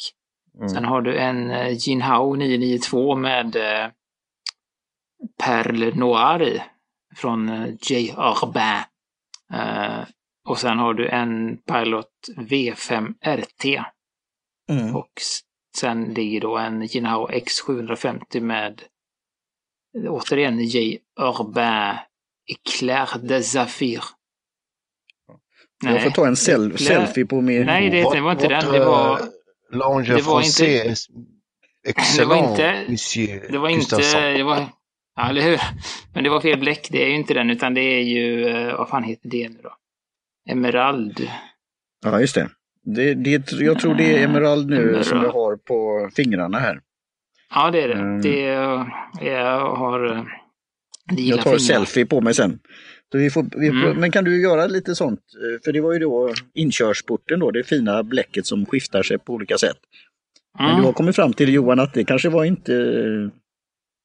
Speaker 1: Mm.
Speaker 3: Sen har du en eh, Jinhao 992 med eh, Perle Noir i. Från J. Urbain. Och sen har du en Pilot V5 RT.
Speaker 1: Mm.
Speaker 3: Och sen ligger då en Jinhao X750 med återigen J. Urbain Eclair de Zafir.
Speaker 1: Jag får ta en sel-
Speaker 3: Eclair-
Speaker 1: selfie på min...
Speaker 3: Nej, det, det var inte den. Det var,
Speaker 2: eh, Lange
Speaker 3: det var inte-.
Speaker 2: Excellent,
Speaker 3: inte-
Speaker 2: monsieur
Speaker 3: det var inte, det var, ja, eller hur? Men det var fel bläck. Det är ju inte den, utan det är ju, eh, vad fan heter det nu då? Emerald.
Speaker 1: Ja, just det. det, det jag tror det är Emerald nu
Speaker 3: Emerald.
Speaker 1: som jag har på fingrarna här.
Speaker 3: Ja, det är det.
Speaker 1: Mm.
Speaker 3: Det är, jag har, eh, det
Speaker 1: Jag tar
Speaker 3: fingrar.
Speaker 1: selfie på mig sen. Så vi får, vi får,
Speaker 3: Mm.
Speaker 1: Men kan du göra lite sånt? Eh, För det var ju då inkörsporten då, det fina bläcket som skiftar sig på olika sätt. Men
Speaker 3: Mm.
Speaker 1: du har kommit fram till Johan att det kanske var inte eh,
Speaker 3: Nej, det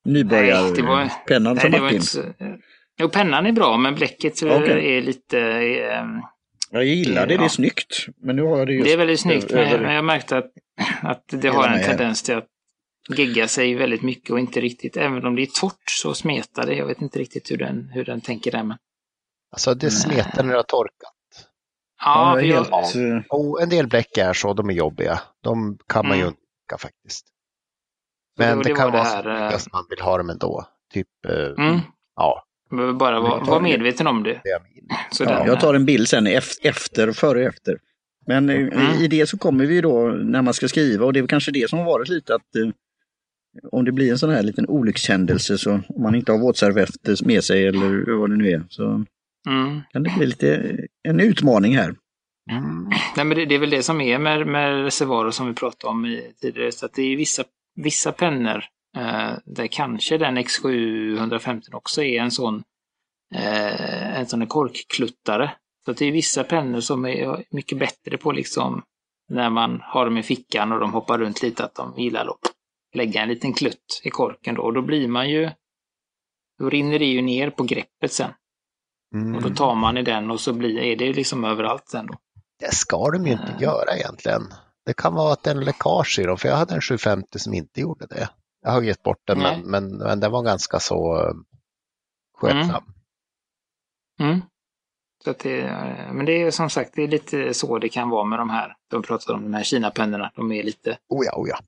Speaker 3: var-
Speaker 1: nybörjarpennan
Speaker 3: Nej,
Speaker 1: som
Speaker 3: det var
Speaker 1: Martin.
Speaker 3: så... Jo, pennan är bra, men bläcket
Speaker 1: Okej.
Speaker 3: är lite... eh,
Speaker 1: Jag gillar det, det
Speaker 3: Ja.
Speaker 1: är snyggt. Men nu har jag det just
Speaker 3: Det är väldigt snyggt, men, men jag märkte att, att det har en tendens till att gegga sig väldigt mycket och inte riktigt, även om det är torrt så smetar det. Jag vet inte riktigt hur den, hur den tänker där. Men...
Speaker 2: Alltså det smetar när det har torkat.
Speaker 3: Ja,
Speaker 1: Ja,
Speaker 3: jag,
Speaker 1: eh,
Speaker 2: Och en del bläck är så, de är jobbiga. De kan man ju
Speaker 3: Mm.
Speaker 2: undvika faktiskt. Men
Speaker 3: det
Speaker 2: det,
Speaker 3: var
Speaker 2: kan
Speaker 3: det
Speaker 2: vara
Speaker 3: här,
Speaker 2: så
Speaker 3: eh,
Speaker 2: mycket som man vill ha dem ändå. Typ, eh,
Speaker 3: mm,
Speaker 2: ja,
Speaker 3: behöver bara vara, vara medveten om det.
Speaker 2: det.
Speaker 3: Så
Speaker 1: Ja, jag tar en bild sen ef- efter, före och efter. Men eh,
Speaker 3: Mm.
Speaker 1: i det så kommer vi då när man ska skriva och det är kanske det som har varit lite att eh, om det blir en sån här liten olyckshändelse så om man inte har våtservetter med sig eller vad det nu är så
Speaker 3: mm.
Speaker 1: kan det bli lite en utmaning här.
Speaker 2: Mm.
Speaker 3: Nej, men det, det är väl det som är med, med reservoarer som vi pratade om i, tidigare. Så att det är vissa, vissa pennor eh, där kanske den X750 också är en sån, eh, en sån korkkluttare. Så att det är vissa pennor som är mycket bättre på liksom när man har dem i fickan och de hoppar runt lite att de gillar att lägga en liten klutt i korken då. Och då blir man ju, då rinner det ju ner på greppet sen. Och då
Speaker 2: Mm.
Speaker 3: tar man i den och så blir, är det liksom överallt sen då.
Speaker 2: Det ska de ju inte
Speaker 3: Mm.
Speaker 2: göra egentligen. Det kan vara att det är en läckage i dem, för jag hade en 750 som inte gjorde det. Jag har gett bort den, men, men, men den var ganska så eh, skötsam.
Speaker 3: Mm. Så att det, eh, men det är som sagt, det är lite så det kan vara med de här. De pratar om de här Kina-pennorna. De är lite,
Speaker 2: Oh ja, oh ja.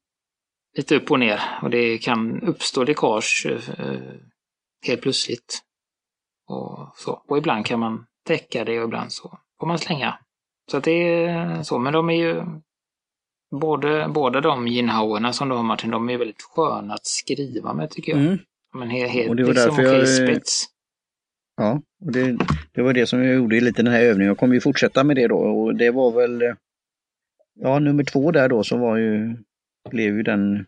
Speaker 3: Lite upp och ner och det kan uppstå läckage eh, helt plötsligt. Och, så. och ibland kan man täcka det och ibland så får man slänga. Så att det är så, men de är ju både, båda de Jinhaoerna som du har Martin, de är väldigt sköna att skriva med tycker jag.
Speaker 1: Mm.
Speaker 3: Men helt, helt
Speaker 1: Och det var
Speaker 3: liksom
Speaker 1: därför jag,
Speaker 3: spets.
Speaker 1: Ja, och det, det var det som jag gjorde i lite den här övningen. Jag kommer ju fortsätta med det då och det var väl eh, ja, nummer två där då som var ju, blev ju den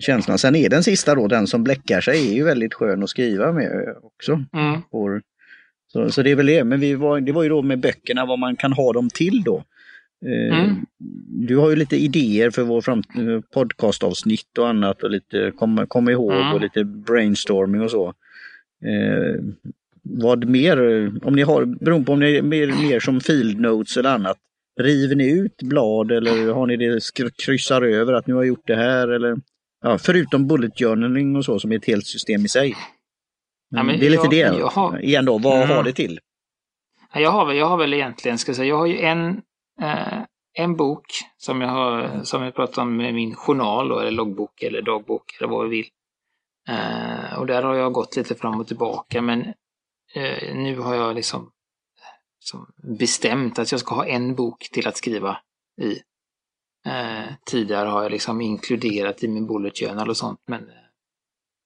Speaker 1: känslan. Sen är den sista då, den som bläckar sig, är ju väldigt skön att skriva med också.
Speaker 3: Mm.
Speaker 1: Så, så det är väl det, men vi var, det var ju då med böckerna vad man kan ha dem till då. Eh,
Speaker 3: Mm.
Speaker 1: Du har ju lite idéer för vår podcastavsnitt och annat och lite komma kom ihåg
Speaker 3: Mm.
Speaker 1: och lite brainstorming och så. Eh, vad mer, om ni har, beroende på om ni är mer, mer som field notes eller annat, river ni ut blad eller har ni det kryssar över att nu har gjort det här eller ja, förutom bullet journaling och så som är ett helt system i sig.
Speaker 3: Ja,
Speaker 1: det är lite
Speaker 3: jag-
Speaker 1: det
Speaker 3: jag har-
Speaker 1: igen då, vad
Speaker 3: Mm.
Speaker 1: har det till?
Speaker 3: Ja, Jag har väl, jag har väl egentligen, ska jag säga, jag har ju en, eh, en bok som jag har, som jag pratar om med min journal då, eller loggbok eller dagbok eller vad vi vill. Eh, och där har jag gått lite fram och tillbaka men eh, nu har jag liksom som bestämt att jag ska ha en bok till att skriva i. Eh, tidigare har jag liksom inkluderat i min bullet journal och sånt men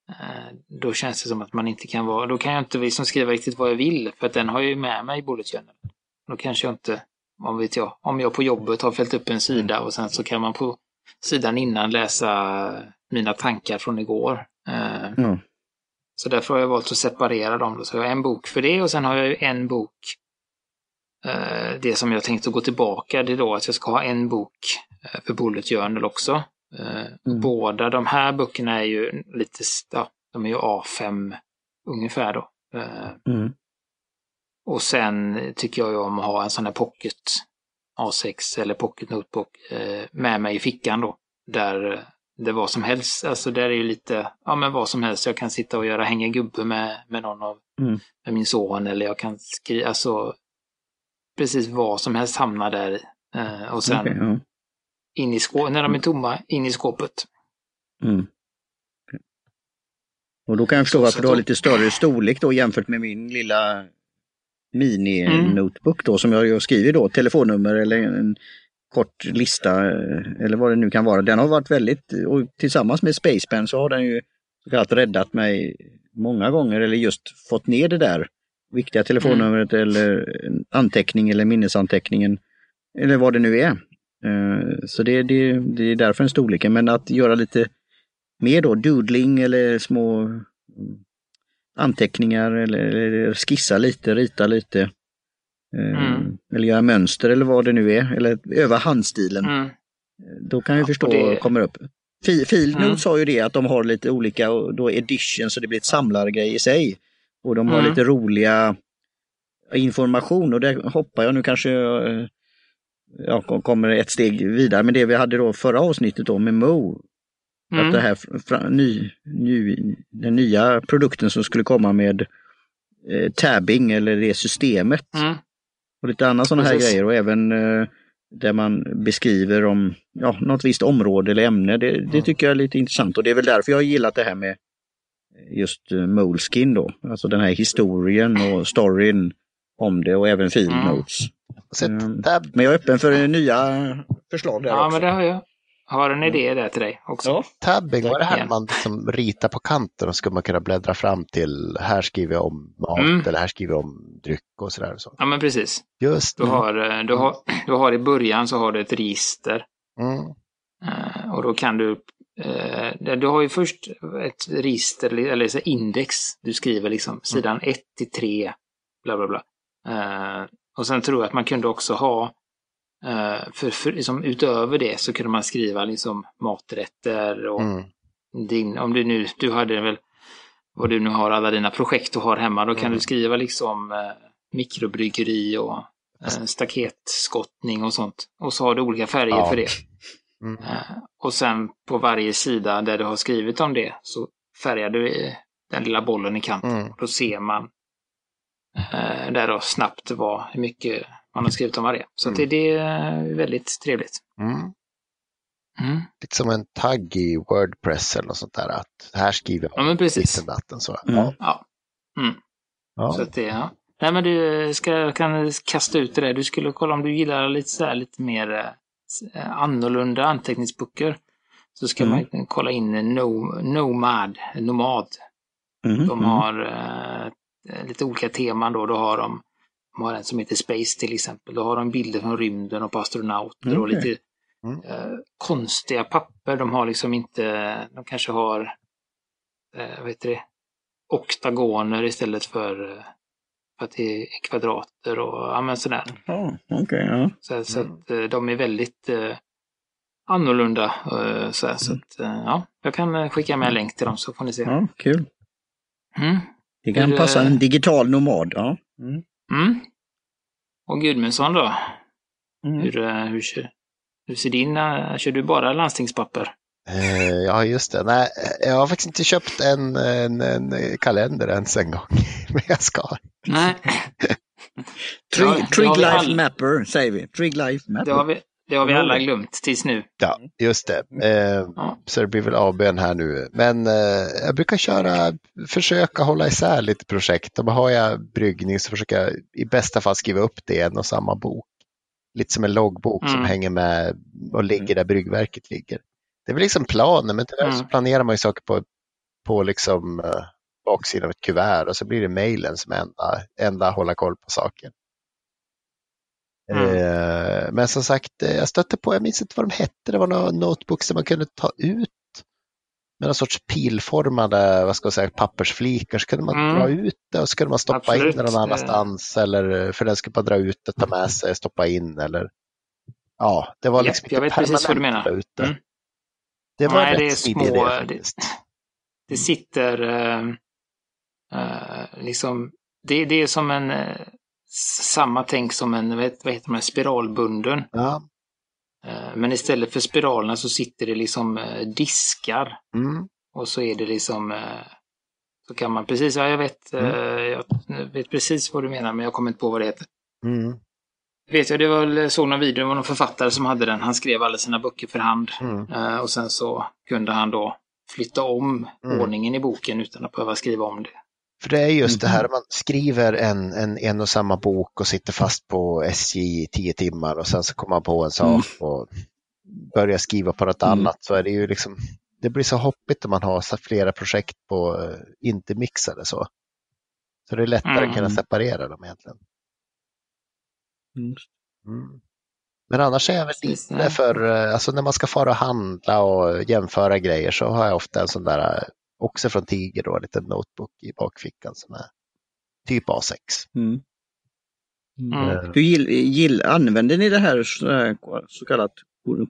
Speaker 3: eh, då känns det som att man inte kan vara, då kan jag inte liksom skriva riktigt vad jag vill för att den har jag ju med mig i bullet journal. Då kanske jag inte, vad vet jag, om jag på jobbet har fällt upp en sida och sen så kan man på sidan innan läsa mina tankar från igår. Eh,
Speaker 1: Ja.
Speaker 3: Så därför har jag valt att separera dem. Så jag har en bok för det och sen har jag en bok. Eh, Det som jag tänkte gå tillbaka, det är då att jag ska ha en bok eh, för Bullet Journal också. Eh,
Speaker 1: Mm.
Speaker 3: Båda de här böckerna är ju lite, ja, de är ju A5 ungefär då.
Speaker 1: Mm.
Speaker 3: Och sen tycker jag ju om att ha en sån här pocket A6 eller pocket notebook med mig i fickan då. Där det vad som helst, alltså där är ju lite, ja men vad som helst. Jag kan sitta och göra hänga gubbe med, med någon av,
Speaker 1: Mm.
Speaker 3: med min son eller jag kan skriva, alltså precis vad som helst hamnar där. Eh, och sen
Speaker 1: Okej, ja.
Speaker 3: in i skåpet, när de är tomma, in i skåpet.
Speaker 1: Mm. Och då kan jag förstå varför du har lite större storlek då jämfört med min lilla
Speaker 3: Mm.
Speaker 1: mini-notebook då som jag skriver då, telefonnummer eller en kort lista eh, eller vad det nu kan vara. Den har varit väldigt, och tillsammans med Spacepen så har den ju så kallat räddat mig många gånger eller just fått ner det där viktiga telefonnumret eller en anteckning eller minnesanteckningen eller vad det nu är. Eh, Så det, det, det är därför den storleken, men att göra lite mer då, doodling eller små mm, anteckningar eller, eller skissa lite, rita lite. eh,
Speaker 3: Mm.
Speaker 1: Eller göra mönster eller vad det nu är, eller öva handstilen.
Speaker 3: Mm.
Speaker 1: Då kan jag
Speaker 3: Ja,
Speaker 1: förstå
Speaker 3: det-
Speaker 1: kommer upp. Fi- Fieldnote
Speaker 3: Mm.
Speaker 1: sa ju det att de har lite olika och då edition så det blir ett samlargrej i sig. Och de har
Speaker 3: Mm.
Speaker 1: lite roliga information och där hoppar jag nu kanske jag, eh, ja, kom- kommer ett steg vidare. Men det vi hade då förra avsnittet då med Mo, att
Speaker 3: Mm.
Speaker 1: det här ny, ny, den nya produkten som skulle komma med eh, tabbing eller det systemet
Speaker 3: Mm.
Speaker 1: och lite andra sådana här grejer och även eh, där man beskriver om ja, något visst område eller ämne. Det, det
Speaker 2: Mm.
Speaker 1: tycker jag är lite intressant och det är väl därför jag gillat det här med just uh, Moleskin då. Alltså den här historien och storyn om det och även field
Speaker 3: Mm.
Speaker 1: notes. Mm.
Speaker 2: där,
Speaker 1: Men jag är öppen för nya förslag där
Speaker 3: Ja,
Speaker 1: också.
Speaker 3: men det har jag. Har en idé där till dig också.
Speaker 1: Ja.
Speaker 2: tabbing, var det här man liksom ritar på kanten och ska man kunna bläddra fram till här skriver jag om mat
Speaker 3: Mm.
Speaker 2: eller här skriver jag om dryck och sådär. Och så.
Speaker 3: Ja, men precis.
Speaker 2: Just
Speaker 3: Du har, eh, du, har, du har i början så har du ett register.
Speaker 2: Mm.
Speaker 3: Eh, och då kan du, eh, du har ju först ett register, eller så index. Du skriver liksom sidan 1 till 3, bla bla bla. Eh, och sen tror jag att man kunde också ha, eh, för, för liksom, utöver det så kunde man skriva liksom maträtter och
Speaker 2: Mm.
Speaker 3: din, om du nu, du hade väl, vad du nu har, alla dina projekt du har hemma, då kan
Speaker 2: Mm.
Speaker 3: du skriva liksom eh, mikrobryggeri och eh, staketskottning och sånt. Och så har du olika färger
Speaker 2: Ja.
Speaker 3: för det.
Speaker 2: Mm.
Speaker 3: Eh, och sen på varje sida där du har skrivit om det så färgar du eh, den lilla bollen i kanten.
Speaker 2: Mm.
Speaker 3: Då ser man eh, där då snabbt vad, hur mycket man har skrivit om är. Så att det, det är väldigt trevligt.
Speaker 2: Mm.
Speaker 3: Mm.
Speaker 2: Lite som en tagg i Wordpress eller något sånt där. Att här skriver
Speaker 3: Ja,
Speaker 2: jag
Speaker 3: men precis.
Speaker 2: datten. Så.
Speaker 1: Mm.
Speaker 2: Ja.
Speaker 3: Ja. Mm. Så
Speaker 2: Ja.
Speaker 3: att det, ja. Nej men du ska, kan kasta ut det där. Du skulle kolla om du gillar lite så här, lite mer eh, annorlunda anteckningsböcker. Så ska
Speaker 1: Mm.
Speaker 3: man kolla in no, Nomad, Nomad.
Speaker 1: Mhm,
Speaker 3: De
Speaker 1: mhm.
Speaker 3: har eh, lite olika teman då. Då har de, de har en som heter Space till exempel. Då har de bilder från rymden och på astronauter och
Speaker 1: Okej.
Speaker 3: lite
Speaker 2: Mm.
Speaker 3: eh, konstiga papper. De har liksom inte, de kanske har, eh, vad heter det, oktagoner istället för, eh, för att det är kvadrater och ja, men sådär.
Speaker 1: Ja, okej, ja.
Speaker 3: Så, så att eh, de är väldigt eh, annorlunda. Eh, så, så att, eh, ja, jag kan eh, skicka med en länk till dem så får ni se.
Speaker 1: ja, kul.
Speaker 3: Mm.
Speaker 1: Det kan
Speaker 3: det-
Speaker 1: passa en digital nomad. Ja. Mm.
Speaker 3: Mm. Och Gudmundsson då?
Speaker 1: Mm.
Speaker 3: Hur, eh, hur, kör, hur ser din, eh, kör du bara landstingspapper?
Speaker 2: Eh, ja, just det. Nej, jag har faktiskt inte köpt en, en, en kalender ens en gång. <laughs> Men jag ska.
Speaker 3: Nej,
Speaker 1: Trig,
Speaker 3: Ja,
Speaker 1: Trig Life
Speaker 3: all-
Speaker 1: Mapper säger vi. Trig Life Mapper.
Speaker 3: det har vi, det har vi alla glömt tills nu.
Speaker 2: Ja, just det. Eh,
Speaker 3: Ja.
Speaker 2: Så det blir väl ABn här nu. Men eh, jag brukar köra, försöka hålla isär lite projekt. Och har jag bryggning så försöker jag i bästa fall skriva upp det i en och samma bok. Lite som en loggbok som
Speaker 3: Mm.
Speaker 2: hänger med och ligger där bryggverket ligger. Det är väl liksom planen, men tyvärr så
Speaker 3: Mm.
Speaker 2: planerar man ju saker på, på liksom eh, baksidan av ett kuvert och så blir det mejlen som enda, enda hålla koll på saken.
Speaker 3: Mm.
Speaker 2: Eh, men som sagt, eh, jag stötte på, jag minns inte vad de hette, det var några notebooks där man kunde ta ut med någon sorts pilformade vad ska jag säga, pappersflikar så kunde man
Speaker 3: Mm.
Speaker 2: dra ut det och så kunde man stoppa
Speaker 3: Absolut.
Speaker 2: in det någon annanstans eller för den skulle bara dra ut det, ta med sig, stoppa in eller ja, det var liksom
Speaker 3: jag
Speaker 2: inte
Speaker 3: vet precis vad du menar.
Speaker 2: ut det.
Speaker 3: Mm.
Speaker 2: Det var
Speaker 3: Nej,
Speaker 2: en
Speaker 3: det
Speaker 2: rätt
Speaker 3: är
Speaker 2: smidig
Speaker 3: små-
Speaker 2: idé
Speaker 3: det-
Speaker 2: faktiskt.
Speaker 3: Det sitter eh, eh, liksom, det, det är som en, samma tänk som en, vad heter, vad heter man, spiralbunden.
Speaker 2: Ja.
Speaker 3: Eh, men istället för spiralerna så sitter det liksom eh, diskar.
Speaker 2: Mm.
Speaker 3: Och så är det liksom, eh, så kan man precis, ja jag vet, eh, jag vet precis vad du menar men jag kommer inte på vad det heter.
Speaker 2: Mm.
Speaker 3: Vet jag, det var väl, såg någon video, det var någon författare som hade den. Han skrev alla sina böcker för hand.
Speaker 2: Mm.
Speaker 3: Och sen så kunde han då flytta om
Speaker 2: Mm.
Speaker 3: ordningen i boken utan att behöva skriva om det.
Speaker 2: För det är just det här,
Speaker 1: Mhm.
Speaker 2: man skriver en, en, en och samma bok och sitter fast på SJ i tio timmar och sen så kommer man på en sak
Speaker 1: Mm.
Speaker 2: och börjar skriva på något
Speaker 1: Mm.
Speaker 2: annat så är det ju liksom, det blir så hoppigt om man har flera projekt på, eh, inte mixade så. Så det är lättare
Speaker 3: Mm.
Speaker 2: att kunna separera dem egentligen.
Speaker 1: Mm.
Speaker 2: Mm. Men annars är jag väl lite för, eh, alltså när man ska fara och handla och jämföra grejer så har jag ofta en sån där, eh, också från Tiger då, en liten notebook i bakfickan som är typ A6.
Speaker 1: Mm.
Speaker 3: Mm.
Speaker 2: Eh,
Speaker 1: Hur gill, gill, använder ni det här så, kallat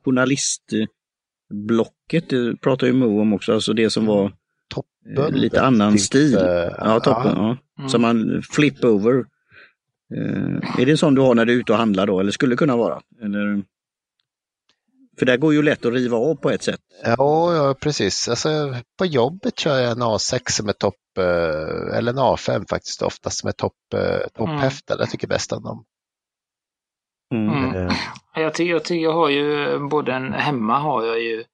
Speaker 1: journalistblocket? Det pratar ju Mo om också, alltså det som var eh,
Speaker 2: Toppbundet,
Speaker 1: lite annan
Speaker 2: typ,
Speaker 1: stil.
Speaker 2: eh,
Speaker 1: Ja, toppen, ja.
Speaker 3: Mm.
Speaker 1: Som man flip over. Eh, är det en sån du har när du är ute och handlar då, eller skulle kunna vara? Eller? För där går ju lätt att riva av på ett sätt.
Speaker 2: Ja, ja, precis. Alltså, på jobbet kör jag en A6 som är topp, eh, eller en A5 faktiskt oftast som är topp, eh, topphäftad. Jag tycker bäst om dem.
Speaker 1: Mm.
Speaker 3: Mm.
Speaker 2: Eh,
Speaker 3: Jag tycker, jag tycker jag har ju både en, hemma har jag ju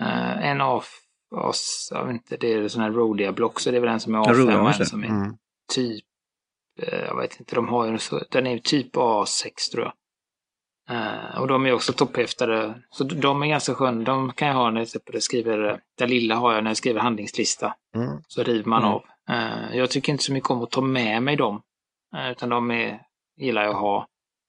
Speaker 3: eh, en oss, jag vet inte, det är sån här Rodia-block, så det är väl en som är
Speaker 1: Ja, Rodia,
Speaker 3: A5 och en som är
Speaker 2: Mm.
Speaker 3: typ, eh, jag vet inte, de har ju den är typ A6 tror jag. Eh, och de är också topphäftade, så de är ganska sköna. De kan jag ha när jag till skriver, den lilla har jag när jag skriver handlingslista.
Speaker 2: Mm.
Speaker 3: Så river man
Speaker 1: Mm.
Speaker 3: av. Eh, jag tycker inte så mycket om att ta med mig dem. eh, utan de är, gillar jag att ha.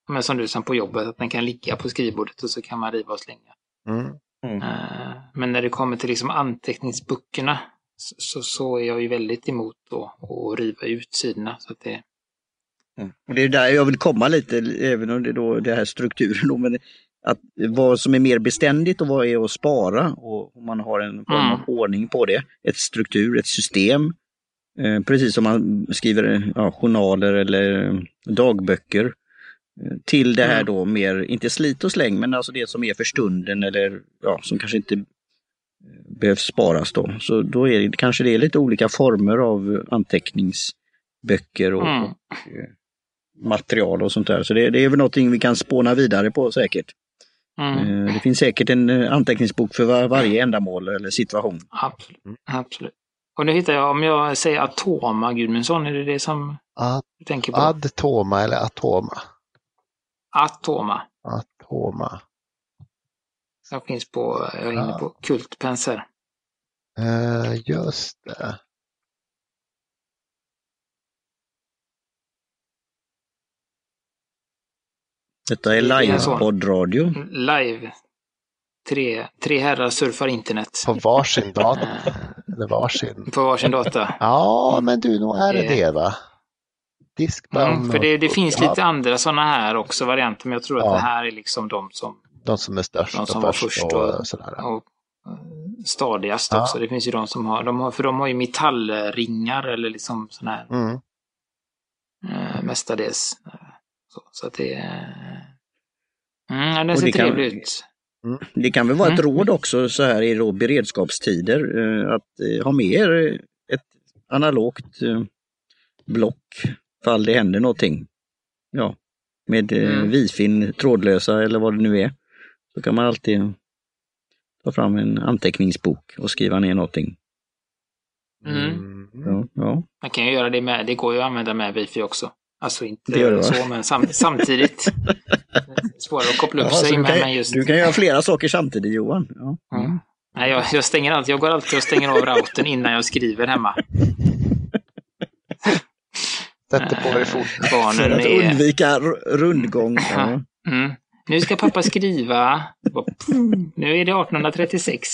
Speaker 3: Men som du sa på jobbet, att den kan ligga på skrivbordet och så kan man riva och slänga.
Speaker 2: Mm.
Speaker 3: Eh, men när det kommer till liksom anteckningsböckerna så, så, så är jag ju väldigt emot då att riva ut sidorna. Så att det,
Speaker 1: Mm. Och det är där jag vill komma lite, även om det är då det här strukturen då, men att vad som är mer beständigt och vad är att spara och om man har en form av
Speaker 3: Mm.
Speaker 1: ordning på det. Ett struktur, ett system. Eh, precis som man skriver ja, journaler eller eh, dagböcker. Eh, till det här
Speaker 3: Mm.
Speaker 1: då mer, inte slit och släng, men alltså det som är för stunden eller ja, som kanske inte eh, behövs sparas då. Så då är det kanske det är lite olika former av anteckningsböcker och,
Speaker 3: Mm.
Speaker 1: och material och sånt där. Så det, det är väl någonting vi kan spåna vidare på säkert.
Speaker 3: mm,
Speaker 1: Eh, Det finns säkert en eh, anteckningsbok för var, varje ändamål eller situation.
Speaker 3: absolut, absolut. Och nu hittar jag, om jag säger Atoma Gudmundsson, är det det som
Speaker 2: Ad,
Speaker 3: du tänker på?
Speaker 2: Adtoma eller Atoma?
Speaker 3: Atoma.
Speaker 2: Atoma.
Speaker 3: Som finns på, jag är inne
Speaker 2: Ja.
Speaker 3: på Kultpens här.
Speaker 2: Eh, just det.
Speaker 1: Detta är
Speaker 3: Det är så.
Speaker 1: live-poddradio.
Speaker 3: Live. Tre, tre herrar surfar internet.
Speaker 2: På varsin dator. Eller varsin.
Speaker 3: På varsin data. <laughs>
Speaker 2: Ja, men du, nog är det
Speaker 3: Det-
Speaker 2: va? Diskband.
Speaker 3: Mm, för det, det finns
Speaker 2: ja,
Speaker 3: lite andra sådana här också varianter, men jag tror att
Speaker 2: Ja.
Speaker 3: det här är liksom de som
Speaker 2: De som är störst
Speaker 3: de som
Speaker 2: och
Speaker 3: var
Speaker 2: först
Speaker 3: först
Speaker 2: och,
Speaker 3: och-
Speaker 2: sådär.
Speaker 3: och eh, stadigast
Speaker 2: Ja.
Speaker 3: också. Det finns ju de som har, de har, för de har ju metallringar eller liksom sådana här
Speaker 2: Mm.
Speaker 3: eh, mestadels. Eh, Så, så att det är... Mm,
Speaker 1: Och
Speaker 3: ser
Speaker 1: det kan-
Speaker 3: trevlig ut.
Speaker 1: Det kan väl vara ett
Speaker 3: Mm.
Speaker 1: råd också så här i då beredskapstider eh, att eh, ha med er ett analogt eh, block fall det händer någonting. Ja, med eh,
Speaker 3: Mm.
Speaker 1: wifi, trådlösa eller vad det nu är. Så kan man alltid ta fram en anteckningsbok och skriva ner någonting.
Speaker 3: Mm.
Speaker 2: Mm.
Speaker 1: Ja, ja.
Speaker 3: Man kan ju göra det med, det går ju att använda med wifi också. Alltså inte
Speaker 1: Det det,
Speaker 3: så, men sam, samtidigt. <laughs> Svårare att koppla upp
Speaker 1: Jaha,
Speaker 3: sig
Speaker 1: du,
Speaker 3: med,
Speaker 1: kan,
Speaker 3: men just...
Speaker 1: du kan göra flera saker samtidigt Johan. Ja.
Speaker 3: Mm. Nej, jag, jag stänger alltid, jag går alltid och stänger av routern innan jag skriver hemma.
Speaker 2: Sätter på dig fort.
Speaker 1: För
Speaker 3: Barnen
Speaker 1: att
Speaker 3: är...
Speaker 1: undvika rundgång. <laughs>
Speaker 3: Mm. Nu ska pappa skriva. nu är det 1836.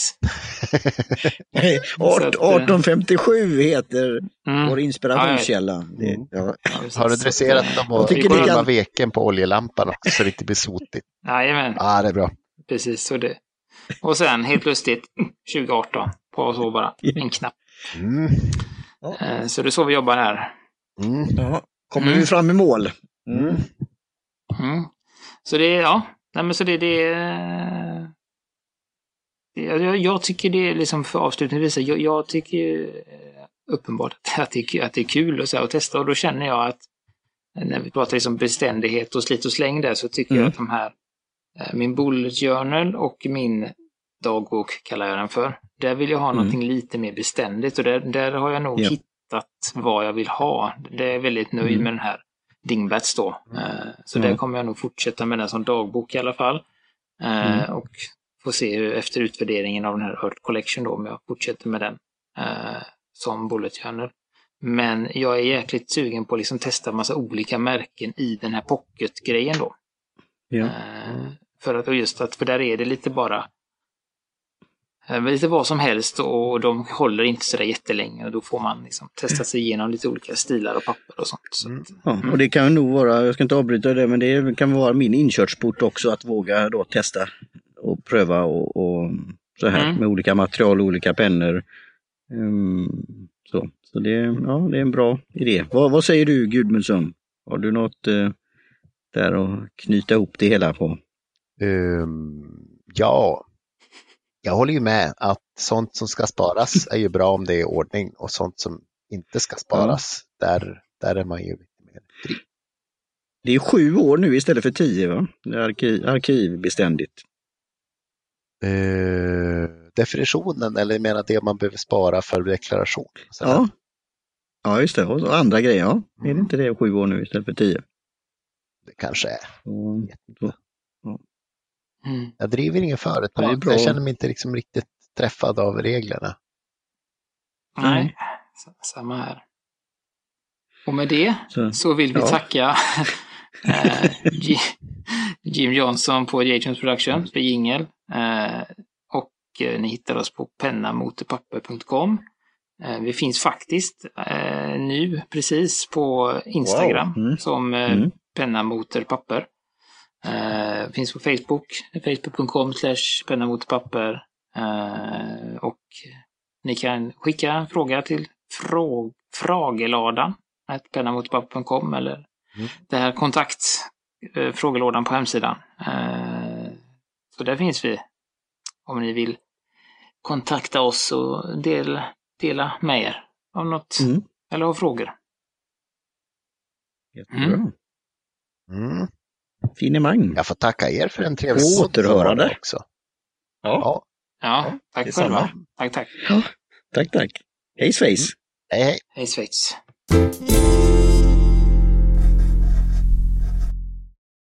Speaker 1: Nej,
Speaker 3: Så att, eh,
Speaker 1: 1857 heter
Speaker 3: Mm.
Speaker 1: vår inspirationskälla.
Speaker 2: Mm.
Speaker 1: ja.
Speaker 3: Ja.
Speaker 2: Har du dresserat
Speaker 3: att,
Speaker 2: dem och trimma
Speaker 1: kan-
Speaker 2: veken på oljelampan också så det inte blir sotigt?
Speaker 3: Jajamän,
Speaker 2: Ja, det är bra.
Speaker 3: precis så det. Och sen helt plötsligt 2018, på så bara en knapp.
Speaker 2: Mm.
Speaker 3: Eh, Så det är så vi jobbar här.
Speaker 2: Mm.
Speaker 1: Ja. Kommer
Speaker 3: Mm.
Speaker 1: vi fram i mål?
Speaker 3: Så det är, ja, nej men så det, det är... Jag, jag tycker det är liksom för avslutningsvis, jag, jag tycker eh, uppenbart <laughs> att det, är- att det är kul och så här, att testa och då känner jag att när vi pratar liksom beständighet och slit och släng där så tycker
Speaker 1: Mm.
Speaker 3: jag att de här, eh, min bullet journal och min dagbok kallar jag den för, där vill jag ha
Speaker 1: Mm.
Speaker 3: någonting lite mer beständigt och där, där har jag nog
Speaker 1: Ja.
Speaker 3: hittat vad jag vill ha. Det är väldigt nöjd
Speaker 1: Mm.
Speaker 3: med den här Dingbats då. Eh, Så
Speaker 1: Ja.
Speaker 3: där kommer jag nog fortsätta med den som dagbok i alla fall. Eh,
Speaker 1: Mm.
Speaker 3: Och få se hur, efter utvärderingen av den här Earth Collection då, om jag fortsätter med den eh, som bullet journal. Men jag är jäkligt sugen på att liksom testa massa olika märken i den här pocket-grejen då.
Speaker 1: Ja.
Speaker 3: Eh, För att och just att, för där är det lite bara lite vad som helst och de håller inte sådär jättelänge och då får man liksom testa sig igenom lite olika stilar och papper och sånt. Så
Speaker 2: Mm.
Speaker 1: Ja, och det kan nog vara, jag ska inte avbryta det, men det kan vara min inkörsport också att våga då testa och pröva och, och så här
Speaker 3: Mm.
Speaker 1: med olika material och olika pennor. Ehm, så så det, ja, det är en bra idé. Vad, vad säger du Gudmundsson? Har du något eh, där att knyta ihop det hela på?
Speaker 2: Ehm, ja, jag håller ju med att sånt som ska sparas är ju bra om det är ordning och sånt som inte ska sparas, där, där är man ju lite mer fri.
Speaker 1: Det är sju år nu istället för tio, va? Arkiv, arkivbeständigt.
Speaker 2: Eh, definitionen eller menar det man behöver spara för deklaration.
Speaker 1: Ja. Ja, just det. Och andra grejer, ja. Är det inte det sju år nu istället för tio?
Speaker 2: Det kanske är.
Speaker 1: Så.
Speaker 3: Mm.
Speaker 2: Jag driver ingen företag, jag känner mig inte liksom riktigt träffad av reglerna.
Speaker 3: Nej, s- samma här. Och med det
Speaker 1: Så.
Speaker 3: så vill vi
Speaker 1: Ja.
Speaker 3: tacka <laughs> eh, Ji- Jim Johnson på Jations Production för jingel. Eh, och eh, ni hittar oss på pennamotorpapper.com. Vi finns faktiskt nu precis på Instagram
Speaker 1: Wow. Mm.
Speaker 3: som
Speaker 1: Mm.
Speaker 3: pennamotorpapper. Eh, finns på Facebook, facebook.com slash pennamotorpapper. Eh, och ni kan skicka en fråga till frå frageladan pennamotorpapper.com eller
Speaker 2: Mm.
Speaker 3: det här kontakt eh, frågelådan på hemsidan. Eh, så där finns vi. Om ni vill kontakta oss och del, dela med er av något
Speaker 1: Mm.
Speaker 3: eller ha frågor.
Speaker 1: Jättebra.
Speaker 3: Mm.
Speaker 2: Mm.
Speaker 1: Finemang.
Speaker 2: Jag får tacka er för en trevlig
Speaker 1: återhörande.
Speaker 2: det också.
Speaker 1: Ja.
Speaker 2: Ja,
Speaker 3: Ja, tack själva. Tack, tack.
Speaker 1: Tack, tack. Hej svejs!
Speaker 2: hej hej.
Speaker 3: Hej Schweiz.